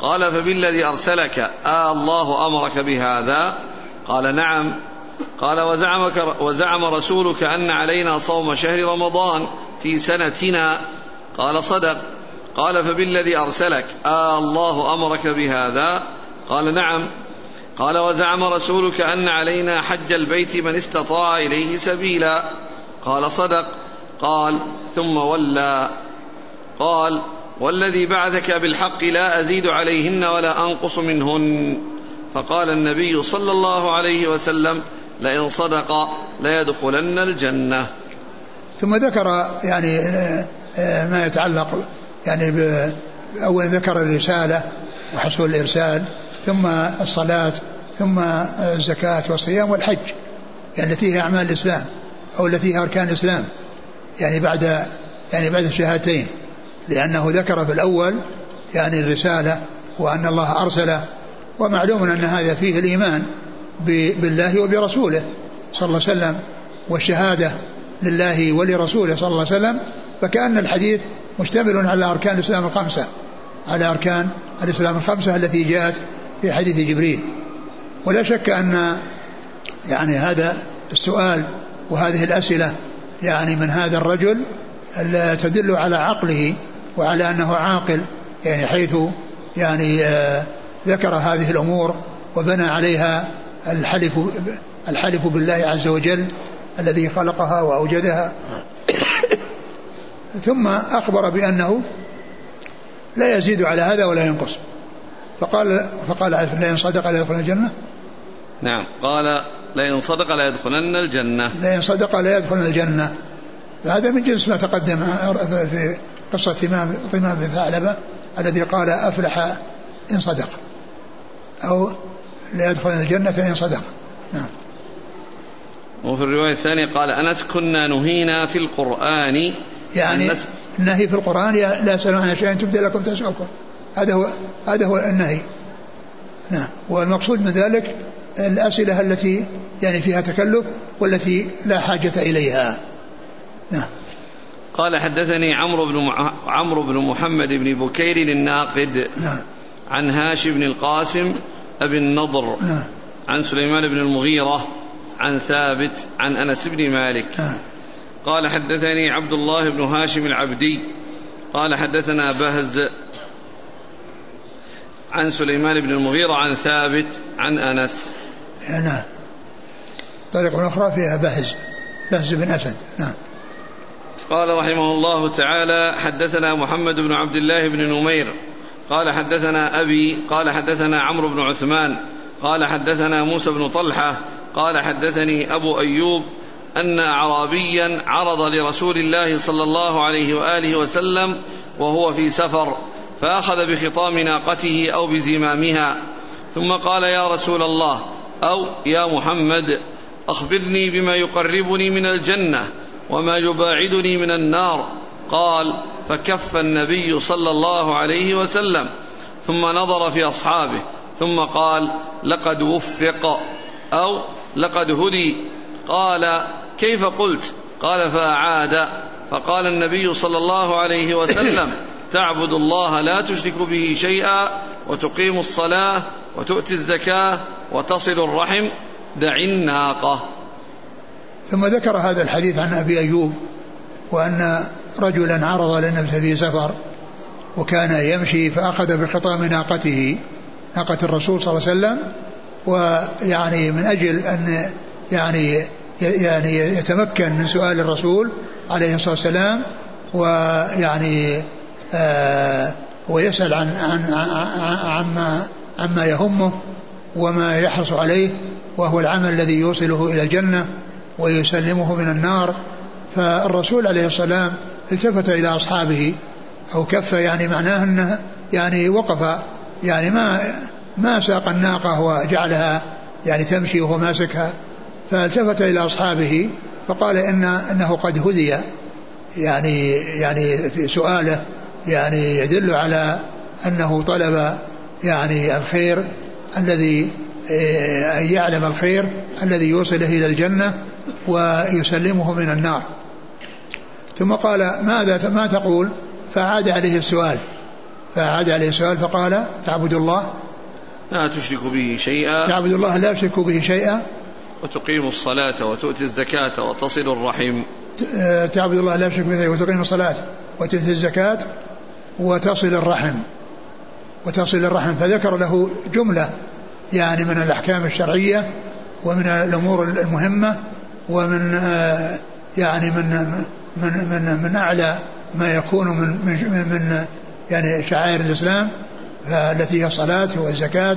[SPEAKER 1] قال فبالذي أرسلك. آه الله أمرك بهذا. قال نعم. قال وزعمك وزعم رسولك أن علينا صوم شهر رمضان في سنتنا. قال صدق. قال فبالذي أرسلك. آه الله أمرك بهذا. قال نعم. قال وزعم رسولك أن علينا حج البيت من استطاع إليه سبيلا. قال صدق. قال ثم ولى قال والذي بعثك بالحق لا أزيد عليهن ولا أنقص منهن. فقال النبي صلى الله عليه وسلم لئن صدق ليدخلن الجنة.
[SPEAKER 2] ثم ذكر يعني آه، آه، ما يتعلق يعني أولا ذكر الرسالة وحصول الإرسال. ثم الصلاة ثم الزكاة والصيام والحج يعني التي هي أعمال الإسلام أو التي هي أركان الإسلام يعني بعد يعني بعد الشهادتين لأنه ذكر في الأول يعني الرسالة وأن الله أرسله ومعلوم أن هذا فيه الإيمان بالله وبرسوله صلى الله عليه وسلم والشهادة لله ولرسوله صلى الله عليه وسلم فكأن الحديث مشتمل على أركان الإسلام الخمسة على أركان الإسلام الخمسة التي جاءت في حديث جبريل. ولا شك أن يعني هذا السؤال وهذه الأسئلة يعني من هذا الرجل تدل على عقله وعلى أنه عاقل يعني حيث يعني آه، ذكر هذه الأمور وبنى عليها الحلف الحلف بالله عز وجل الذي خلقها وأوجدها. ثم أخبر بأنه لا يزيد على هذا ولا ينقص. فقال فقال لئن صدق لا يدخل الجنة؟
[SPEAKER 1] نعم. قال لئن صدق لا يدخلن الجنة.
[SPEAKER 2] لئن صدق لا يدخلن الجنة. هذا من جنس ما تقدم في قصة إمام طمام بن ثعلبة الذي قال أفلح إن صدق. أو لا يدخلن الجنة إن صدق. نعم.
[SPEAKER 1] وفي الرواية الثانية قال أنس كنا نهينا في القرآن.
[SPEAKER 2] يعني النهي في القرآن لا يسألون عن شيء تبدأ لكم تسألكم. هذا هو هذا هو النهي. نعم. والمقصود من ذلك الأسئلة التي يعني فيها تكلف والتي لا حاجة إليها. نعم.
[SPEAKER 1] قال حدثني عمرو بن عمرو بن محمد بن بكير الناقد
[SPEAKER 2] نعم.
[SPEAKER 1] عن هاشم بن القاسم أبي النضر
[SPEAKER 2] نعم.
[SPEAKER 1] عن سليمان بن المغيرة عن ثابت عن أنس بن مالك.
[SPEAKER 2] نعم.
[SPEAKER 1] قال حدثني عبد الله بن هاشم العبدي. قال حدثنا بهز عن سليمان بن المغيرة عن ثابت عن أنس.
[SPEAKER 2] نعم طريقة أخرى فيها بهز. بهز بن أسد. نعم.
[SPEAKER 1] قال رحمه الله تعالى حدثنا محمد بن عبد الله بن نمير. قال حدثنا أبي قال حدثنا عمرو بن عثمان. قال حدثنا موسى بن طلحة. قال حدثني أبو أيوب أن أعرابيا عرض لرسول الله صلى الله عليه وآله وسلم وهو في سفر. فأخذ بخطام ناقته أو بزمامها ثم قال يا رسول الله أو يا محمد أخبرني بما يقربني من الجنة وما يباعدني من النار. قال فكف النبي صلى الله عليه وسلم ثم نظر في أصحابه ثم قال لقد وفق أو لقد هدي. قال كيف قلت؟ قال فأعاد. فقال النبي صلى الله عليه وسلم تعبد الله لا تشرك به شيئا وتقيم الصلاة وتؤتي الزكاة وتصل الرحم دع الناقة.
[SPEAKER 2] ثم ذكر هذا الحديث عن أبي أيوب وأن رجلا عرض للنبي في سفر وكان يمشي فأخذ بخطام ناقته ناقة الرسول صلى الله عليه وسلم ويعني من أجل أن يعني يعني يتمكن من سؤال الرسول عليه الصلاة والسلام ويعني ويسأل عن عن عما عما يهمه وما يحرص عليه وهو العمل الذي يوصله إلى الجنة ويسلمه من النار. فالرسول عليه السلام التفت إلى أصحابه أو كف يعني معناه أنه يعني وقف يعني ما ما ساق الناقة وجعلها يعني تمشي وهو ماسكها. فالتفت إلى أصحابه فقال إن إنه قد هدي يعني يعني في سؤاله يعني يدل على أنه طلب يعني الخير الذي أن يعلم الخير الذي يوصله إلى الجنة ويسلمه من النار. ثم قال ماذا ما تقول؟ فأعاد عليه السؤال. فأعاد عليه السؤال فقال تعبد الله؟
[SPEAKER 1] لا تشرك به شيئا.
[SPEAKER 2] تعبد الله لا تشرك به شيئا.
[SPEAKER 1] وتقيم الصلاة وتؤتي الزكاة وتصل الرحم.
[SPEAKER 2] تعبد الله لا تشرك به وتقيم الصلاة وتؤتي الزكاة وتصل الرحم وتصل الرحم. فذكر له جملة يعني من الأحكام الشرعية ومن الأمور المهمة ومن يعني من من من من أعلى ما يكون من من, من يعني شعائر الإسلام التي هي الصلاة والزكاة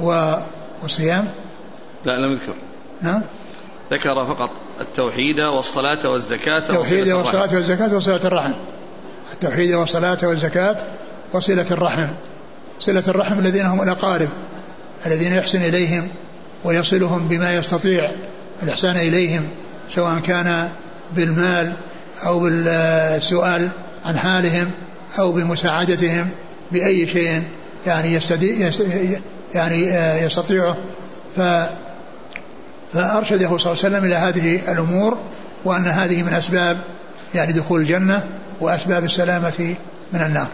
[SPEAKER 2] والصيام.
[SPEAKER 1] لا لم يذكر.
[SPEAKER 2] نعم
[SPEAKER 1] ذكر فقط التوحيد والصلاة والزكاة
[SPEAKER 2] التوحيد والصلاة والزكاة وصلة الرحم. التوحيد والصلاة والزكاة وصلة الرحم. صلة الرحم الذين هم الأقارب الذين يحسن إليهم ويصلهم بما يستطيع الإحسان إليهم سواء كان بالمال أو بالسؤال عن حالهم أو بمساعدتهم بأي شيء يعني يستدي يعني يستطيعه. ف فأرشده صلى الله عليه وسلم إلى هذه الأمور وأن هذه من أسباب يعني دخول الجنة وأسباب السلامة من النار.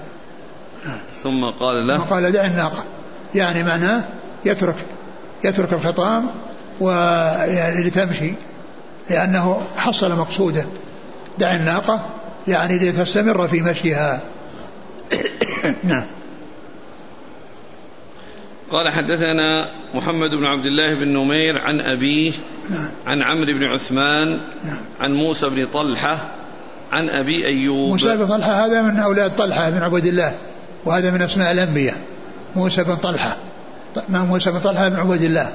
[SPEAKER 1] ثم قال له
[SPEAKER 2] ثم قال دع الناقة. يعني معناه يترك يترك الخطام ويعني لتمشي لأنه حصل مقصوده دع الناقة يعني لتستمر في مشيها. [coughs] نعم.
[SPEAKER 1] قال حدثنا محمد بن عبد الله بن نمير عن أبيه
[SPEAKER 2] نعم.
[SPEAKER 1] عن عمرو بن عثمان
[SPEAKER 2] نعم.
[SPEAKER 1] عن موسى بن طلحة عن أبي أيوب.
[SPEAKER 2] موسى بن طلحة هذا من أولاد طلحة بن عبد الله وهذا من أسماء الأنبياء. موسى بن طلحة. ما موسى بن طلحة بن عبد الله.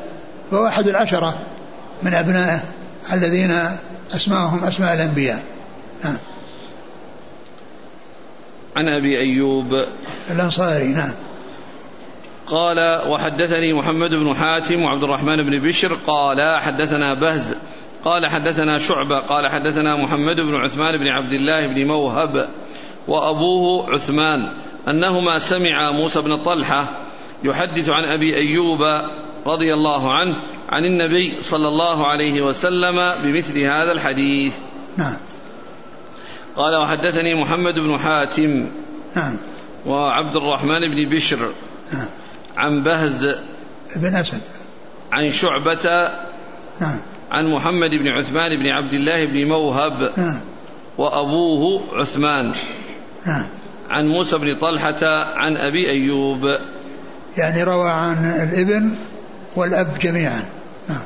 [SPEAKER 2] وهو أحد العشرة من أبنائه الذين أسماءهم أسماء الأنبياء. نعم.
[SPEAKER 1] عن أبي أيوب.
[SPEAKER 2] الأنصاري نعم.
[SPEAKER 1] قال وحدثني محمد بن حاتم وعبد الرحمن بن بشر. قال حدثنا بهز قال حدثنا شعبة قال حدثنا محمد بن عثمان بن عبد الله بن موهب وأبوه عثمان أنهما سمع موسى بن طلحة يحدث عن أبي أيوب رضي الله عنه عن النبي صلى الله عليه وسلم بمثل هذا الحديث.
[SPEAKER 2] نعم.
[SPEAKER 1] قال وحدثني محمد بن حاتم
[SPEAKER 2] نعم.
[SPEAKER 1] وعبد الرحمن بن بشر
[SPEAKER 2] نعم.
[SPEAKER 1] عن بهز
[SPEAKER 2] بن أسد.
[SPEAKER 1] عن شعبة
[SPEAKER 2] نعم.
[SPEAKER 1] عن محمد بن عثمان بن عبد الله بن موهب
[SPEAKER 2] نعم
[SPEAKER 1] وأبوه عثمان.
[SPEAKER 2] نعم
[SPEAKER 1] عن موسى بن طلحة عن أبي أيوب.
[SPEAKER 2] يعني روى عن الإبن والأب جميعا. نعم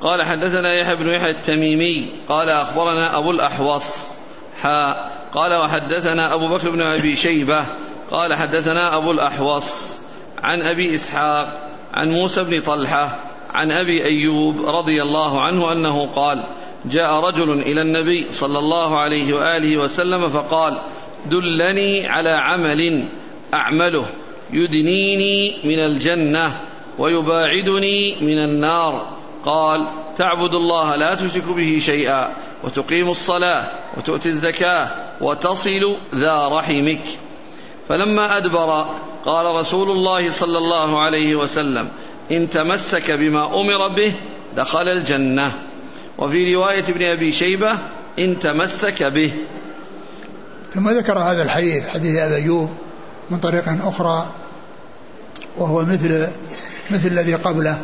[SPEAKER 1] قال حدثنا يحيى بن يحيى التميمي. قال أخبرنا أبو الأحوص. حاء قال وحدثنا أبو بكر بن أبي شيبة. قال حدثنا أبو الأحوص. عن أبي إسحاق. عن موسى بن طلحة. عن أبي أيوب رضي الله عنه أنه قال جاء رجل إلى النبي صلى الله عليه وآله وسلم فقال دلني على عمل أعمله يدنيني من الجنة ويباعدني من النار. قال تعبد الله لا تشرك به شيئا وتقيم الصلاة وتؤتي الزكاة وتصل ذا رحمك. فلما أدبر قال رسول الله صلى الله عليه وسلم إن تمسك بما أمر به دخل الجنة. وفي رواية ابن أبي شيبة إن تمسك به.
[SPEAKER 2] ثم ذكر هذا الحديث حديث أبي أيوب من طريق أخرى وهو مثل مثل الذي قبله.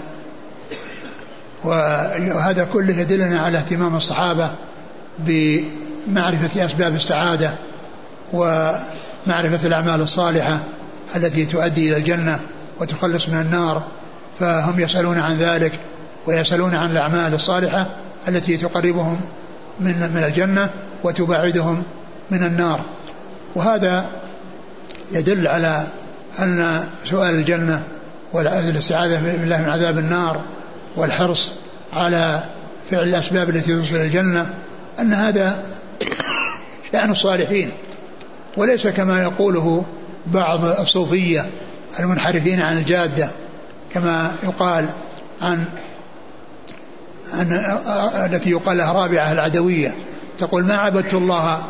[SPEAKER 2] وهذا كله يدلنا على اهتمام الصحابة بمعرفة أسباب السعادة ومعرفة الأعمال الصالحة التي تؤدي إلى الجنة وتخلص من النار. فهم يسألون عن ذلك ويسألون عن الأعمال الصالحة التي تقربهم من من الجنة وتبعدهم من النار. وهذا يدل على أن سؤال الجنة والاستعاذة بالله من عذاب النار والحرص على فعل الأسباب التي توصل الجنة أن هذا شأن الصالحين. وليس كما يقوله بعض الصوفية المنحرفين عن الجادة كما يقال عن أن التي يقال لها رابعة العدوية تقول ما عبدت الله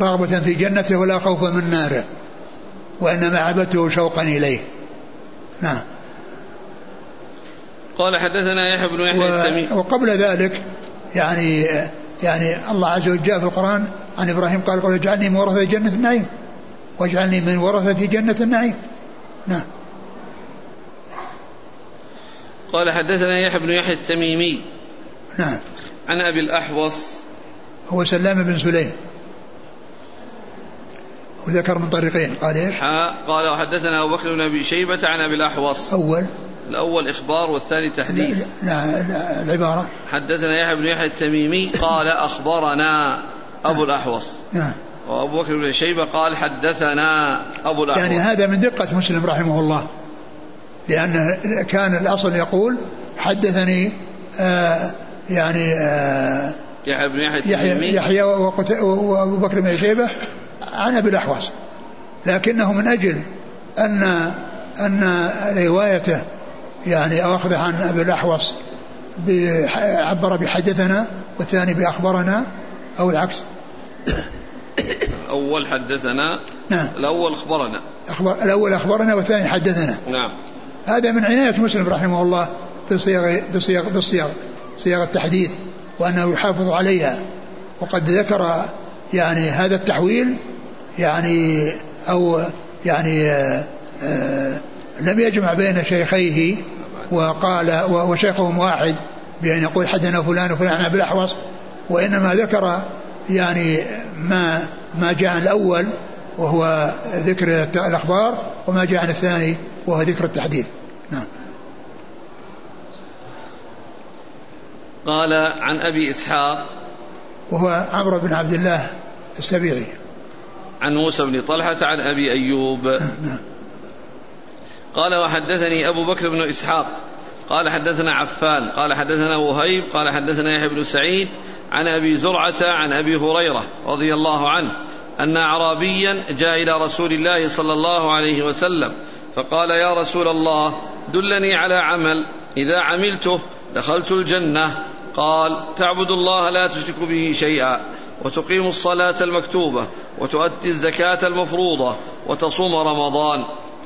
[SPEAKER 2] رغبة في جنته ولا خوفا من ناره وإنما عبدته شوقا إليه. نعم.
[SPEAKER 1] قال حدثنا يحيى بن يحيى التميمي.
[SPEAKER 2] وقبل ذلك يعني يعني الله عز وجل جاء في القرآن عن إبراهيم قال قل اجعلني من ورثة جنة النعيم واجعلني من ورثة جنة النعيم. نعم.
[SPEAKER 1] قال حدثنا يحيى بن يحيى التميمي
[SPEAKER 2] نعم.
[SPEAKER 1] عن أبي الأحوص.
[SPEAKER 2] هو سلام بن سليم. وذكر من طريقين. قال إيش؟
[SPEAKER 1] قال وحدثنا أبو بكر بن أبي شيبة عن أبي الأحوص.
[SPEAKER 2] أول.
[SPEAKER 1] الأول إخبار والثاني تحديث.
[SPEAKER 2] نعم العبارة.
[SPEAKER 1] حدثنا يحيى بن يحيى التميمي قال أخبرنا أبو الأحوص.
[SPEAKER 2] نعم.
[SPEAKER 1] وأبو بكر بن شيبة قال حدثنا أبو الأحوص.
[SPEAKER 2] يعني هذا من دقة مسلم رحمه الله. لأن كان الأصل يقول حدثني آه يعني آه
[SPEAKER 1] يحيى بن يحيى
[SPEAKER 2] يحيى, وأبو بكر بن شيبة عن أبي الأحوص. لكنه من أجل أن أن روايته يعني أو اخذه عن أبي الأحوص عبر بحدثنا والثاني بأخبرنا أو العكس.
[SPEAKER 1] الأول حدثنا
[SPEAKER 2] نعم.
[SPEAKER 1] الأول أخبرنا.
[SPEAKER 2] أخبر الأول أخبرنا والثاني حدثنا.
[SPEAKER 1] نعم.
[SPEAKER 2] هذا من عناية مسلم رحمه الله بصيغ بصيغ بالصيغ صيغ التحديث وأنه يحافظ عليها. وقد ذكر يعني هذا التحويل يعني أو يعني آآ آه، آآ لم يجمع بين شيخيه وقال وشيخهم واحد بأن يقول حدنا فلان وفلان عن أبي الأحوص وإنما ذكر يعني ما ما جاء عن الأول وهو ذكر الأخبار وما جاء عن الثاني وهو ذكر التحديث نعم.
[SPEAKER 1] قال عن أبي إسحاق
[SPEAKER 2] وهو عمرو بن عبد الله السبيعي.
[SPEAKER 1] عن موسى بن طلحة عن أبي أيوب. قال وحدثني أبو بكر بن إسحاق. قال حدثنا عفان. قال حدثنا وهيب. قال حدثنا يحيى بن سعيد عن أبي زرعة عن أبي هريرة رضي الله عنه أن أعرابيا جاء إلى رسول الله صلى الله عليه وسلم فقال يا رسول الله دلني على عمل إذا عملته دخلت الجنة. قال تعبد الله لا تشرك به شيئا وتقيم الصلاة المكتوبة وتؤدي الزكاة المفروضة وتصوم رمضان.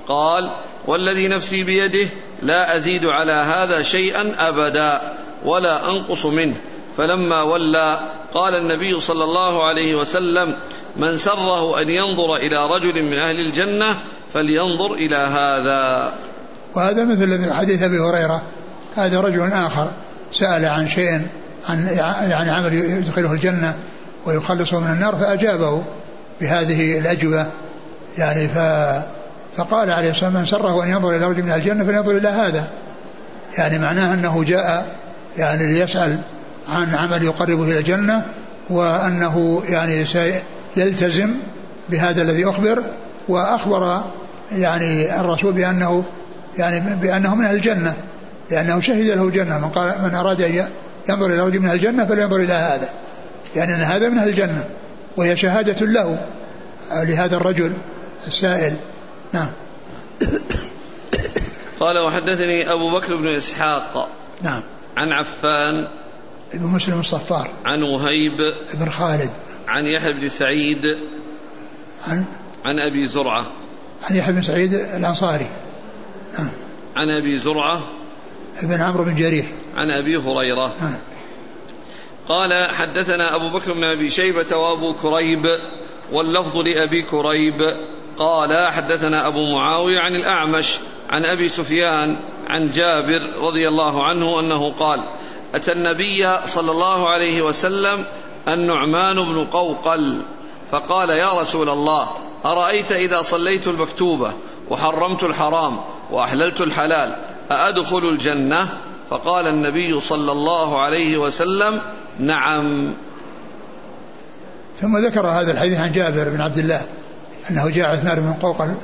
[SPEAKER 1] قال والذي نفسي بيده لا أزيد على هذا شيئا أبدا ولا أنقص منه. فلما ولى قال النبي صلى الله عليه وسلم من سره أن ينظر إلى رجل من أهل الجنة فلينظر إلى هذا.
[SPEAKER 2] وهذا مثل حديث أبي هريرة. هذا رجل آخر سأل عن شيء عن يعني عمل يدخله الجنة ويخلصه من النار فأجابه بهذه الأجوبة. يعني ف فقال عليه الصلاة والسلام من سره أن ينظر إلى رجل من الجنة فلينظر إلى هذا. يعني معناه أنه جاء يعني ليسأل عن عمل يقربه إلى الجنة وأنه يعني سيلتزم بهذا الذي أخبر وأخبر يعني الرسول بأنه يعني بأنه من أهل الجنة لأنه شهد له الجنة من قال من أراد أن ينظر إلى رجل من أهل الجنة فلينظر إلى هذا. يعني أن هذا من أهل الجنة وهي شهادة له لهذا الرجل السائل. نعم.
[SPEAKER 1] قال وحدثني أبو بكر بن إسحاق
[SPEAKER 2] نعم.
[SPEAKER 1] عن عفان
[SPEAKER 2] ابن مسلم الصفار.
[SPEAKER 1] عن وهيب
[SPEAKER 2] بن خالد.
[SPEAKER 1] عن يحيى بن سعيد
[SPEAKER 2] عن
[SPEAKER 1] عن أبي زرعة.
[SPEAKER 2] عن يحيى بن سعيد الأنصاري. نعم
[SPEAKER 1] عن أبي زرعة.
[SPEAKER 2] ابن عمرو بن جرير.
[SPEAKER 1] عن أبي هريرة.
[SPEAKER 2] نعم
[SPEAKER 1] قال حدثنا أبو بكر بن أبي شيبة وأبو كريب واللفظ لأبي كريب. قال حدثنا أبو معاوية عن الأعمش عن أبي سفيان عن جابر رضي الله عنه أنه قال أتى النبي صلى الله عليه وسلم النعمان بن قوقل. فقال يا رسول الله أرأيت إذا صليت المكتوبة وحرمت الحرام وأحللت الحلال أأدخل الجنة؟ فقال النبي صلى الله عليه وسلم نعم.
[SPEAKER 2] ثم ذكر هذا الحديث عن جابر بن عبد الله أنه جاء اثنان من قوقل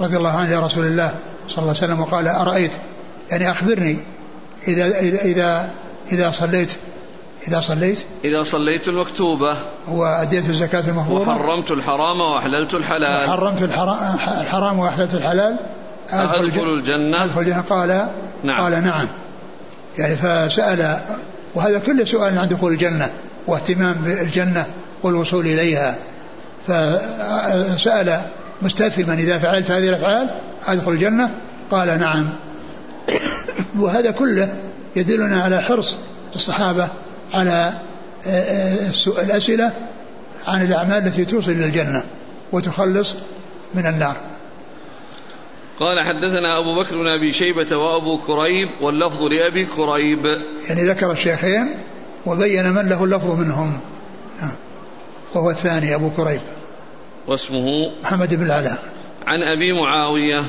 [SPEAKER 2] رضي الله عنه إلى رسول الله صلى الله عليه وسلم وقال أرأيت؟ يعني أخبرني إذا إذا إذا, إذا صليت إذا صليت؟
[SPEAKER 1] إذا صليت المكتوبة.
[SPEAKER 2] وأديت الزكاة المفروضة؟
[SPEAKER 1] وحرمت الحرام وأحللت الحلال.
[SPEAKER 2] وحرمت الحرام, وأحللت الحلال؟
[SPEAKER 1] أدخل, أدخل الجنة.
[SPEAKER 2] أدخل الجنة. قال نعم. قال نعم. يعني فسأل وهذا كله سؤال عن دخول الجنة واهتمام بالجنة والوصول إليها. فسأل مستفهما إذا فعلت هذه الأفعال أدخل الجنة؟ قال نعم. وهذا كله يدلنا على حرص الصحابة على آه، آه، الأسئلة عن الأعمال التي توصل إلى الجنة وتخلص من النار.
[SPEAKER 1] قال حدثنا أبو بكر بن أبي شيبة وأبو كريب واللفظ لأبي كريب.
[SPEAKER 2] يعني ذكر الشيخين وبين من له اللفظ منهم. نعم. وهو الثاني أبو كريب.
[SPEAKER 1] واسمه
[SPEAKER 2] محمد بن العلاء.
[SPEAKER 1] عن أبي معاوية.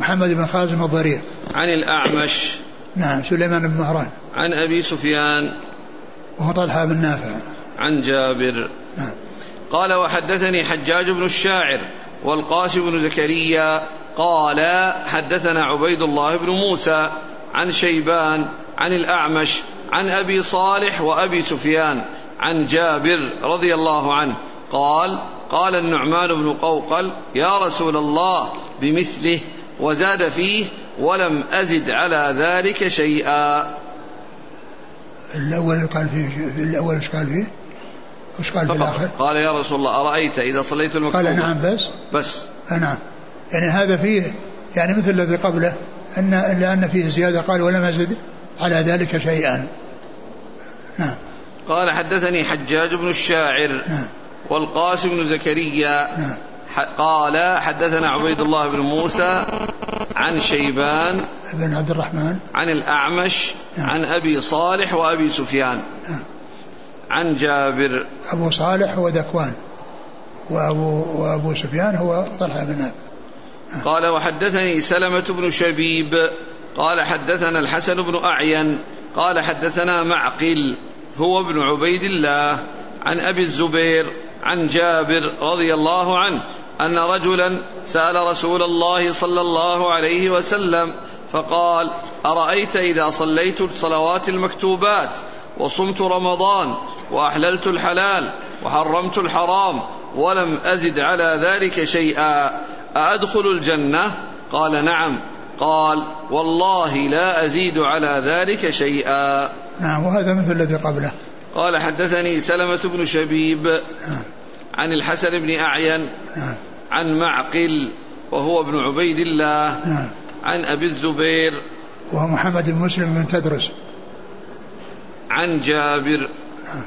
[SPEAKER 2] محمد بن خازم الضرير.
[SPEAKER 1] عن الأعمش.
[SPEAKER 2] نعم سليمان بن مهران.
[SPEAKER 1] عن أبي سفيان.
[SPEAKER 2] وهو طلحة بن نافع.
[SPEAKER 1] عن جابر.
[SPEAKER 2] نعم.
[SPEAKER 1] قال وحدثني حجاج بن الشاعر والقاسم بن زكريا قال حدثنا عبيد الله بن موسى عن شيبان عن الأعمش عن أبي صالح وأبي سفيان عن جابر رضي الله عنه قال قال النعمان بن قوقل يا رسول الله بمثله وزاد فيه ولم أزد على ذلك شيئا.
[SPEAKER 2] الأول قال فيه الأول إيش قال فيه؟ إيش قال في الآخر؟
[SPEAKER 1] قال يا رسول الله أرأيت إذا صليت المكتوبة
[SPEAKER 2] قال نعم بس؟
[SPEAKER 1] بس.
[SPEAKER 2] نعم. يعني هذا فيه يعني مثل الذي قبله أن إلا أن فيه زيادة قال ولم أزد على ذلك شيئا. نعم.
[SPEAKER 1] قال حدثني حجاج بن الشاعر
[SPEAKER 2] نعم.
[SPEAKER 1] والقاسم بن زكريا
[SPEAKER 2] نعم.
[SPEAKER 1] قال حدثنا عبيد الله بن موسى عن شيبان
[SPEAKER 2] بن عبد الرحمن.
[SPEAKER 1] عن الأعمش نعم. عن أبي صالح وأبي سفيان.
[SPEAKER 2] نعم.
[SPEAKER 1] عن جابر.
[SPEAKER 2] أبو صالح هو ذكوان وأبو, وأبو سفيان هو طلحة بن
[SPEAKER 1] نعم. قال وحدثني سلمة بن شبيب. قال حدثنا الحسن بن أعين. قال حدثنا معقل هو ابن عبيد الله عن أبي الزبير عن جابر رضي الله عنه. أن رجلا سأل رسول الله صلى الله عليه وسلم فقال أرأيت إذا صليت الصلوات المكتوبات وصمت رمضان وأحللت الحلال وحرمت الحرام ولم أزد على ذلك شيئا أأدخل الجنة؟ قال نعم. قال والله لا أزيد على ذلك شيئا.
[SPEAKER 2] نعم وهذا مثل الذي قبله.
[SPEAKER 1] قال حدثني سلمة بن شبيب.
[SPEAKER 2] نعم.
[SPEAKER 1] عن الحسن بن أعين
[SPEAKER 2] نعم.
[SPEAKER 1] عن معقل وهو ابن عبيد الله
[SPEAKER 2] نعم.
[SPEAKER 1] عن أبي الزبير
[SPEAKER 2] وهو محمد بن مسلم بن تدرس.
[SPEAKER 1] عن جابر.
[SPEAKER 2] نعم.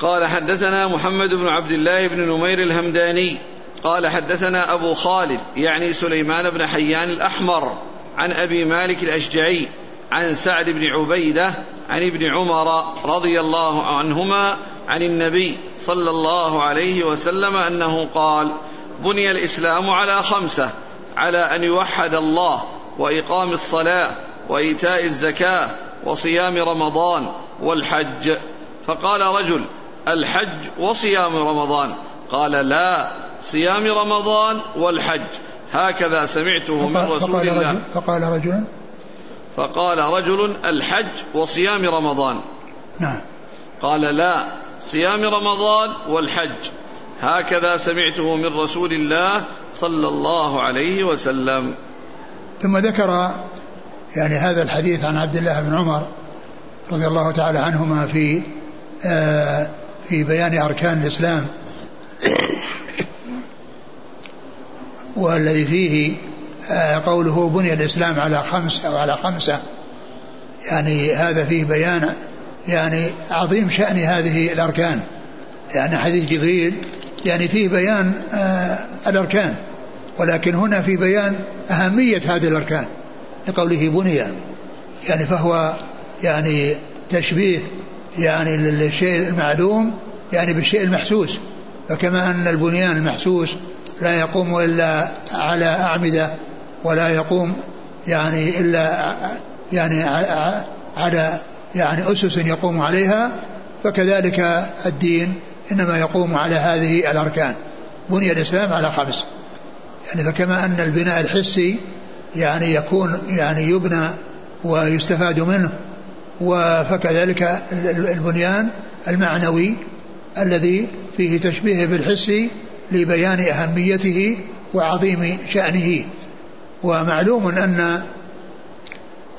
[SPEAKER 1] قال حدثنا محمد بن عبد الله بن نمير الهمداني قال حدثنا أبو خالد يعني سليمان بن حيان الأحمر عن أبي مالك الأشجعي عن سعد بن عبيدة عن ابن عمر رضي الله عنهما عن النبي صلى الله عليه وسلم أنه قال بني الإسلام على خمسة على أن يوحد الله وإقام الصلاة وإيتاء الزكاة وصيام رمضان والحج. فقال رجل الحج وصيام رمضان. قال لا صيام رمضان والحج. هكذا سمعته من رسول الله.
[SPEAKER 2] فقال رجل؟
[SPEAKER 1] فقال رجل الحج وصيام رمضان.
[SPEAKER 2] نعم.
[SPEAKER 1] قال لا صيام رمضان والحج. هكذا سمعته من رسول الله صلى الله عليه وسلم.
[SPEAKER 2] ثم ذكر يعني هذا الحديث عن عبد الله بن عمر رضي الله تعالى عنهما في آه في بيان أركان الإسلام. والذي فيه آه قوله بني الإسلام على خمس أو على خمسة. يعني هذا فيه بيان يعني عظيم شأن هذه الأركان. يعني حديث جبريل يعني فيه بيان آه الأركان. ولكن هنا في بيان أهمية هذه الأركان. لقوله بني يعني فهو يعني تشبيه يعني للشيء المعلوم يعني بالشيء المحسوس. فكما أن البنيان المحسوس لا يقوم إلا على أعمدة ولا يقوم يعني إلا يعني على يعني أسس يقوم عليها فكذلك الدين إنما يقوم على هذه الأركان. بني الإسلام على خمس. يعني فكما أن البناء الحسي يعني يكون يعني يبنى ويستفاد منه فكذلك البنيان المعنوي الذي فيه تشبيه بالحس لبيان أهميته وعظيم شأنه. ومعلوم أن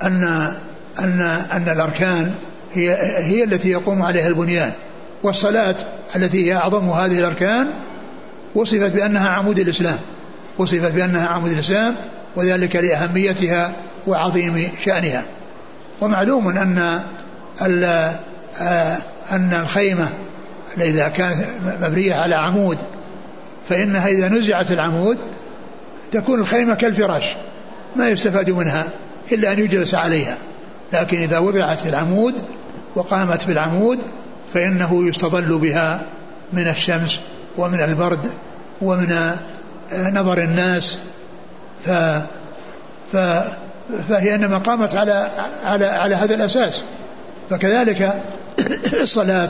[SPEAKER 2] أن أن أن الأركان هي هي التي يقوم عليها البنيان والصلاة التي هي أعظم هذه الأركان وصفت بأنها عمود الإسلام وصفت بأنها عمود الإسلام وذلك لأهميتها وعظيم شأنها. ومعلوم أن أن الخيمة إذا كانت مبنية على عمود فإنها إذا نزعت العمود تكون الخيمة كالفراش ما يستفاد منها إلا أن يجلس عليها. لكن إذا وضعت العمود وقامت بالعمود فإنه يستظل بها من الشمس ومن البرد ومن نظر الناس. ف, ف فهي إنما قامت على على على هذا الأساس. فكذلك [coughs] الصلاة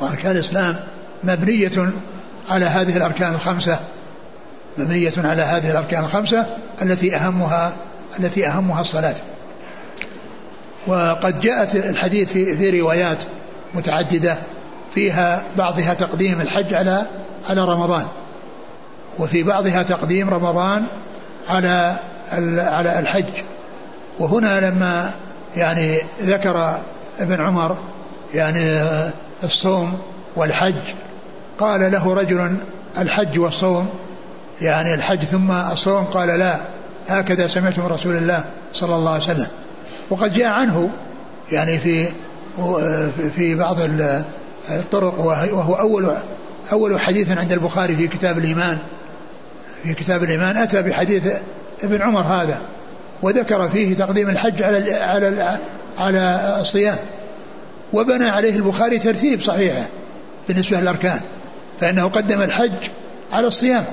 [SPEAKER 2] وأركان الإسلام مبنية على هذه الأركان الخمسة. مبنية على هذه الأركان الخمسة التي أهمها التي أهمها الصلاة. وقد جاءت الحديث في, في روايات متعددة فيها بعضها تقديم الحج على على رمضان وفي بعضها تقديم رمضان على على الحج وهنا لما يعني ذكر ابن عمر يعني الصوم والحج قال له رجل الحج والصوم يعني الحج ثم الصوم قال لا هكذا سمعت من رسول الله صلى الله عليه وسلم وقد جاء عنه يعني في في بعض الطرق وهو أول أول حديث عند البخاري في كتاب الإيمان في كتاب الإيمان أتى بحديث ابن عمر هذا وذكر فيه تقديم الحج على على على الصيام وبنى عليه البخاري ترتيب صحيحة بالنسبة للأركان فإنه قدم الحج على الصيام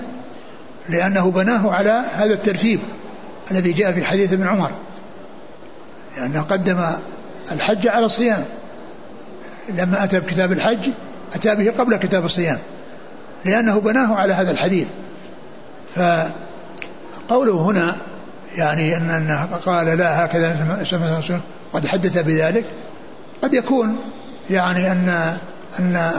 [SPEAKER 2] لأنه بناه على هذا الترتيب الذي جاء في حديث ابن عمر. لأنه قدم الحج على الصيام. لما أتى بكتاب الحج أتى به قبل كتاب الصيام لأنه بناه على هذا الحديث. فقوله هنا يعني أن أنه قال لا هكذا قد حدث بذلك قد يكون يعني أن أن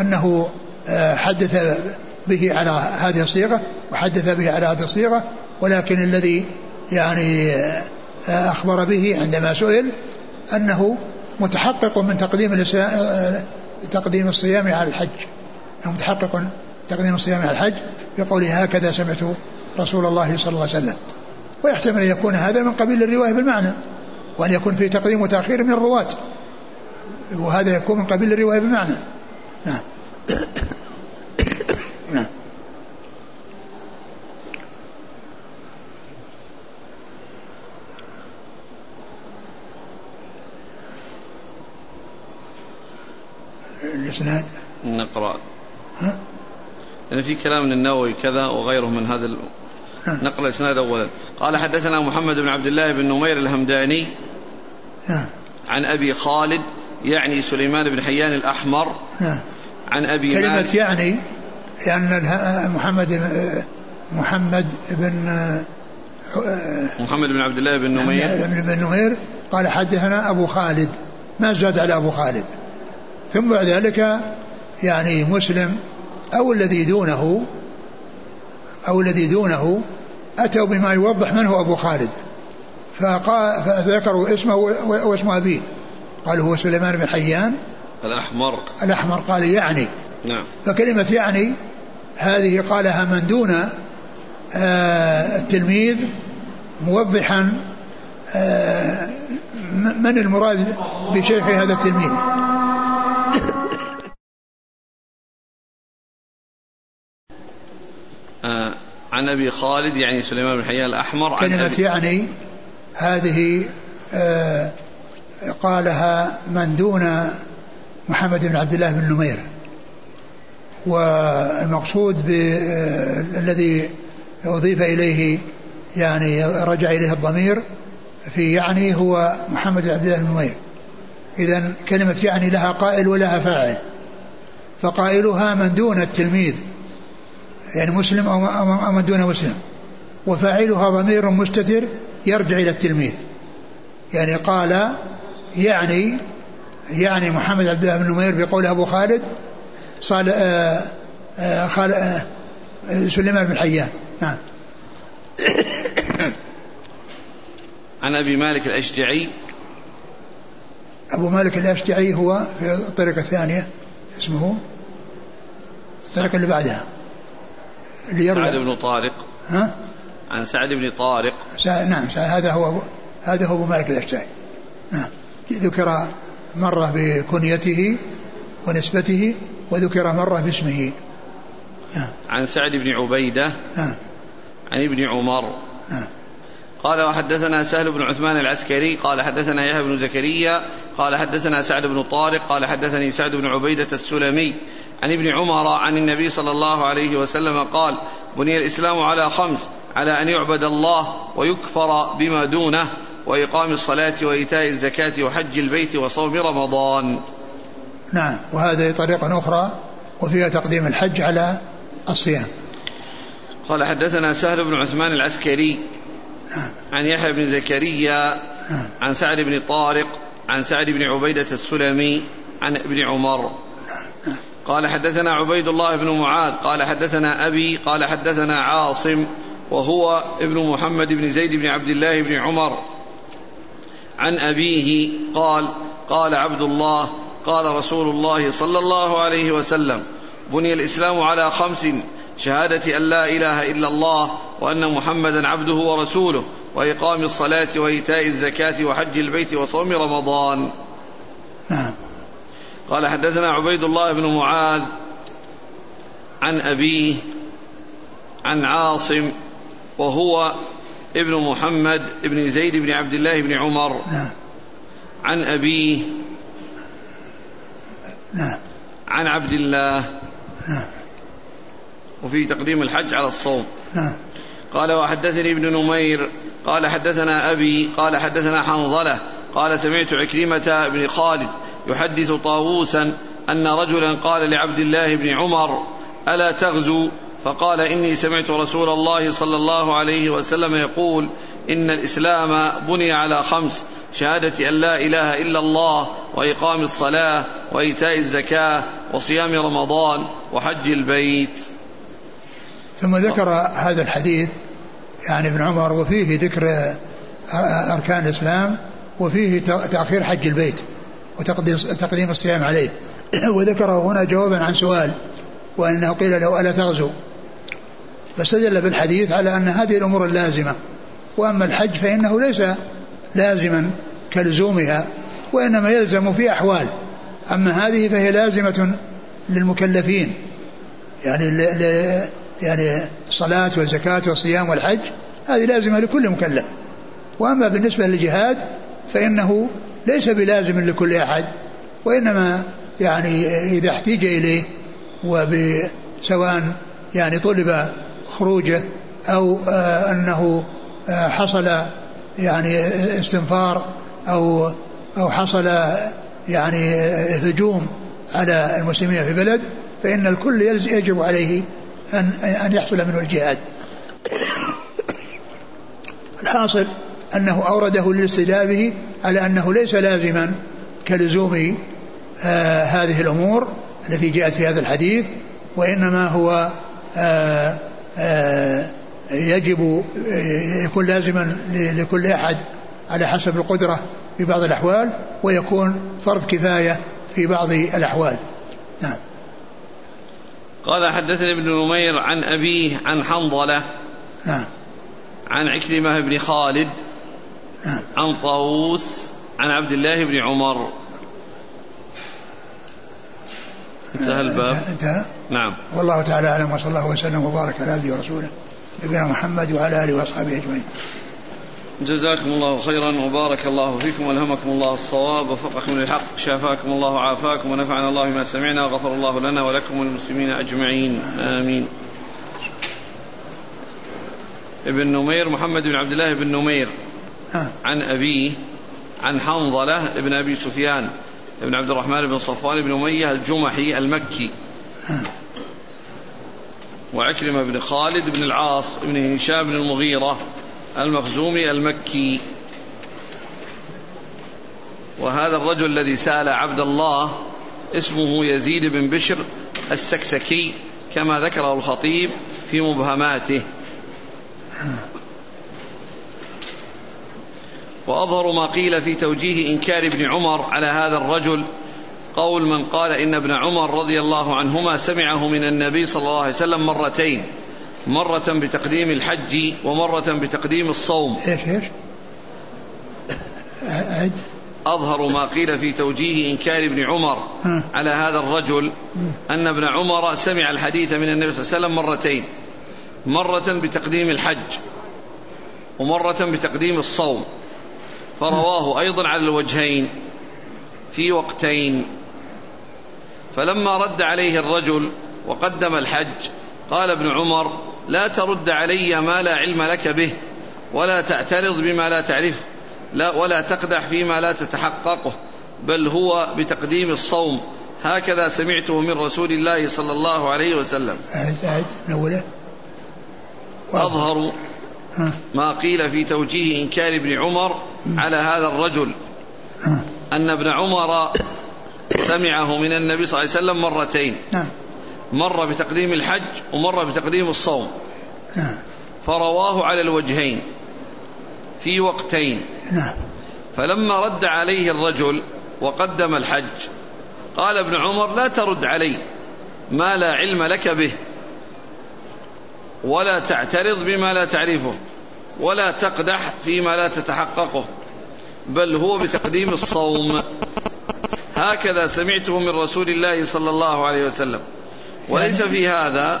[SPEAKER 2] أنه آه، حدث به على هذه الصيغة وحدث به على هذه الصيغة ولكن الذي يعني آه، أخبر به عندما سئل أنه متحقق من تقديم تقديم الصيام على الحج. متحقق تقديم الصيام على الحج بقوله هكذا سمعت رسول الله صلى الله عليه وسلم. ويحتمل أن يكون هذا من قبيل الرواية بالمعنى وأن يكون في تقديم وتأخير من الرواة. وهذا يكون من قبيل الرواية بالمعنى. نعم. الإسناد
[SPEAKER 1] نقرأ ها؟ لأن في كلام النووي كذا وغيره من هذا نعم. نقل الإسناد أولا قال حدثنا محمد بن عبد الله بن نمير الهمداني نعم. عن أبي خالد يعني سليمان بن حيان الأحمر
[SPEAKER 2] نعم.
[SPEAKER 1] عن أبي
[SPEAKER 2] كلمة مالك يعني لأن محمد محمد بن
[SPEAKER 1] محمد بن عبد الله بن نمير
[SPEAKER 2] بن نمير قال حدثنا أبو خالد ما زاد على أبو خالد ثم بعد ذلك يعني مسلم أو الذي دونه أو الذي دونه أتوا بما يوضح من هو أبو خالد فقال فذكروا اسمه واسم أبيه. قالوا هو سليمان بن حيان.
[SPEAKER 1] الأحمر.
[SPEAKER 2] الأحمر قال يعني.
[SPEAKER 1] نعم.
[SPEAKER 2] فكلمة يعني هذه قالها من دون آه التلميذ موضحا آه من المراد بشيخ هذا التلميذ؟
[SPEAKER 1] آه عن أبي خالد يعني سليمان بن حيان الأحمر عن
[SPEAKER 2] كلمة
[SPEAKER 1] أبي
[SPEAKER 2] يعني هذه آه قالها من دون محمد بن عبد الله بن نمير. والمقصود بالذي أضيف إليه يعني رجع إليه الضمير في يعني هو محمد بن عبد الله بن نمير. إذا كلمة يعني لها قائل ولها فاعل. فقائلها من دون التلميذ. يعني مسلم أو من دون مسلم. وفاعلها ضمير مستتر يرجع إلى التلميذ. يعني قال يعني يعني محمد عبد الله بن نمير بقول أبو خالد صال آه آه خال آه سليمان بن حيان. نعم.
[SPEAKER 1] عن أبي مالك الأشجعي
[SPEAKER 2] أبو مالك الأشجعي هو في الطريقة الثانية اسمه الطريقة اللي بعدها اللي يروي.
[SPEAKER 1] سعد بن طارق.
[SPEAKER 2] ها؟
[SPEAKER 1] عن سعد بن طارق.
[SPEAKER 2] سا... نعم سا... هذا هو. هذا هو أبو مالك الأشجعي. نعم. ذكر مرة بكنيته ونسبته وذكر مرة باسمه. نعم.
[SPEAKER 1] عن سعد بن عبيدة.
[SPEAKER 2] نعم.
[SPEAKER 1] عن ابن عمر.
[SPEAKER 2] نعم.
[SPEAKER 1] قال وحدثنا سهل بن عثمان العسكري قال حدثنا يحيى بن زكريا قال حدثنا سعد بن طارق قال حدثني سعد بن عبيدة السلمي عن ابن عمر عن النبي صلى الله عليه وسلم قال بني الإسلام على خمس على أن يعبد الله ويكفر بما دونه وإقام الصلاة وإيتاء الزكاة وحج البيت وصوم رمضان.
[SPEAKER 2] نعم وهذه طريقة أخرى وفيها تقديم الحج على الصيام.
[SPEAKER 1] قال حدثنا سهل بن عثمان العسكري
[SPEAKER 2] نعم.
[SPEAKER 1] عن يحيى بن زكريا
[SPEAKER 2] نعم.
[SPEAKER 1] عن سعد بن طارق عن سعد بن عبيدة السلمي عن ابن عمر. قال حدثنا عبيد الله بن معاذ قال حدثنا أبي قال حدثنا عاصم وهو ابن محمد بن زيد بن عبد الله بن عمر. عن أبيه قال قال عبد الله قال رسول الله صلى الله عليه وسلم بني الإسلام على خمس شهادة أن لا إله إلا الله وأن محمدا عبده ورسوله وإقام الصلاة وإيتاء الزكاة وحج البيت وصوم رمضان.
[SPEAKER 2] نعم.
[SPEAKER 1] قال حدثنا عبيد الله بن معاذ عن أبيه عن عاصم وهو ابن محمد بن زيد بن عبد الله بن عمر.
[SPEAKER 2] نعم.
[SPEAKER 1] عن أبيه
[SPEAKER 2] نعم.
[SPEAKER 1] عن عبد الله.
[SPEAKER 2] نعم.
[SPEAKER 1] وفي تقديم الحج على الصوم.
[SPEAKER 2] نعم.
[SPEAKER 1] قال وحدثني ابن نمير قال حدثنا أبي قال حدثنا حنظلة قال سمعت عكرمة بن خالد يحدث طاووسا أن رجلا قال لعبد الله بن عمر ألا تغزو؟ فقال إني سمعت رسول الله صلى الله عليه وسلم يقول إن الإسلام بني على خمس شهادة أن لا إله إلا الله وإقام الصلاة وإيتاء الزكاة وصيام رمضان وحج البيت.
[SPEAKER 2] ثم ذكر هذا الحديث يعني ابن عمر وفيه ذكر أركان الإسلام وفيه تأخير حج البيت وتقديم تقديم الصيام عليه. [clears throat] وذكره هنا جوابا عن سؤال وأنه قيل له ألا تغزو؟ فاستدل بالحديث على أن هذه الأمور اللازمة. وأما الحج فإنه ليس لازما كلزومها وإنما يلزم في أحوال. أما هذه فهي لازمة للمكلفين يعني. يعني الصلاة والزكاة والصيام والحج هذه لازمة لكل مكلف. وأما بالنسبة للجهاد فإنه ليس بلازم لكل أحد وإنما يعني إذا احتيج إليه وسواء يعني طلب خروجه أو آه أنه آه حصل يعني استنفار أو أو حصل يعني هجوم على المسلمين في بلد فإن الكل يجب عليه أن أن يحصل منه الجهاد. الحاصل أنه أورده للاستدلال به على أنه ليس لازما كلزوم آه هذه الأمور التي جاءت في هذا الحديث وإنما هو آه آه يجب آه، يكون لازما لكل أحد على حسب القدرة في بعض الأحوال ويكون فرض كفاية في بعض الأحوال. نعم.
[SPEAKER 1] قال حدثني ابن نمير عن أبيه عن حنظلة
[SPEAKER 2] نعم.
[SPEAKER 1] عن عكرمة بن خالد نعم. عن طاووس عن عبد الله بن عمر. انتهى الباب.
[SPEAKER 2] انتهى؟
[SPEAKER 1] نعم.
[SPEAKER 2] والله تعالى أعلم وصلى الله وسلم وبارك على عبده ورسوله نبينا محمد وعلى آله وأصحابه أجمعين.
[SPEAKER 1] جزاكم الله خيرا وبارك الله فيكم والهمكم الله الصواب وفقكم للحق شافاكم الله وعافاكم ونفعنا الله ما سمعنا وغفر الله لنا ولكم وللمسلمين أجمعين آمين. ابن نمير محمد بن عبد الله بن نمير. عن أبيه عن حنظلة ابن أبي سفيان بن عبد الرحمن بن صفوان بن أمية الجمحي المكي. وعكرمة بن خالد بن العاص بن هشام بن المغيرة المخزومي المكي. وهذا الرجل الذي سأل عبد الله اسمه يزيد بن بشر السكسكي كما ذكره الخطيب في مبهماته. وأظهر ما قيل في توجيه إنكار ابن عمر على هذا الرجل. قول من قال إن ابن عمر رضي الله عنهما سمعه من النبي صلى الله عليه وسلم مرتين. مرة بتقديم الحج ومرة بتقديم الصوم.
[SPEAKER 2] إيش إيش؟ أعد.
[SPEAKER 1] أظهر ما قيل في توجيه إنكار ابن عمر على هذا الرجل أن ابن عمر سمع الحديث من النبي صلى الله عليه وسلم مرتين. مرة بتقديم الحج ومرة بتقديم الصوم. فرواه أيضا على الوجهين في وقتين. فلما رد عليه الرجل وقدم الحج قال ابن عمر لا ترد علي ما لا علم لك به ولا تعترض بما لا تعرفه لا ولا تقدح فيما لا تتحققه بل هو بتقديم الصوم. هكذا سمعته من رسول الله صلى الله عليه وسلم.
[SPEAKER 2] أعد أعد
[SPEAKER 1] أظهر ما قيل في توجيه إنكار ابن عمر على هذا الرجل. أن ابن عمر سمعه من النبي صلى الله عليه وسلم مرتين.
[SPEAKER 2] نعم.
[SPEAKER 1] مرة بتقديم الحج ومرة بتقديم الصوم. نعم. فرواه على الوجهين في وقتين.
[SPEAKER 2] نعم.
[SPEAKER 1] فلما رد عليه الرجل وقدم الحج قال ابن عمر لا ترد علي ما لا علم لك به ولا تعترض بما لا تعرفه ولا تقدح فيما لا تتحققه بل هو بتقديم الصوم. هكذا سمعته من رسول الله صلى الله عليه وسلم. وليس في هذا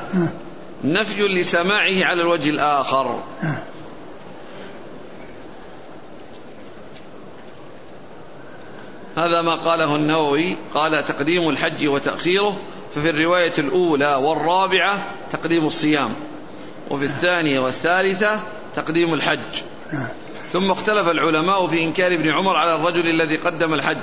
[SPEAKER 1] نفي لسماعه على الوجه الآخر. هذا ما قاله النووي قال تقديم الحج وتأخيره ففي الرواية الأولى والرابعة تقديم الصيام وفي الثانية والثالثة تقديم الحج. ثم اختلف العلماء في إنكار ابن عمر على الرجل الذي قدم الحج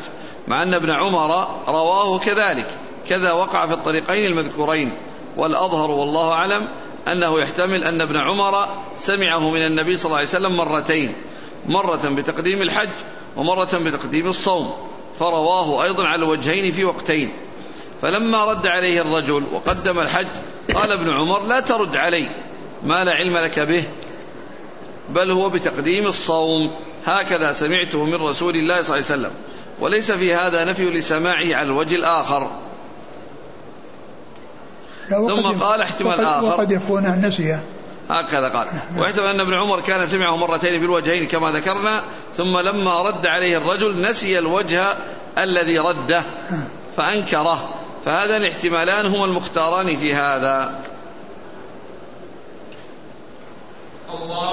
[SPEAKER 1] مع أن ابن عمر رواه كذلك. كذا وقع في الطريقين المذكورين والأظهر والله أعلم أنه يحتمل أن ابن عمر سمعه من النبي صلى الله عليه وسلم مرتين مرة بتقديم الحج ومرة بتقديم الصوم فرواه أيضا على الوجهين في وقتين. فلما رد عليه الرجل وقدم الحج قال ابن عمر لا ترد علي ما لا علم لك به بل هو بتقديم الصوم هكذا سمعته من رسول الله صلى الله عليه وسلم وليس في هذا نفي لسماعه على الوجه الآخر. ثم قال احتمال
[SPEAKER 2] وقد
[SPEAKER 1] آخر.
[SPEAKER 2] وقد يكون نسي
[SPEAKER 1] هكذا قال. واحتمل أن ابن عمر كان سمعه مرتين في الوجهين كما ذكرنا ثم لما رد عليه الرجل نسي الوجه الذي رده فأنكره. فهذا الاحتمالان هما المختاران في هذا. الله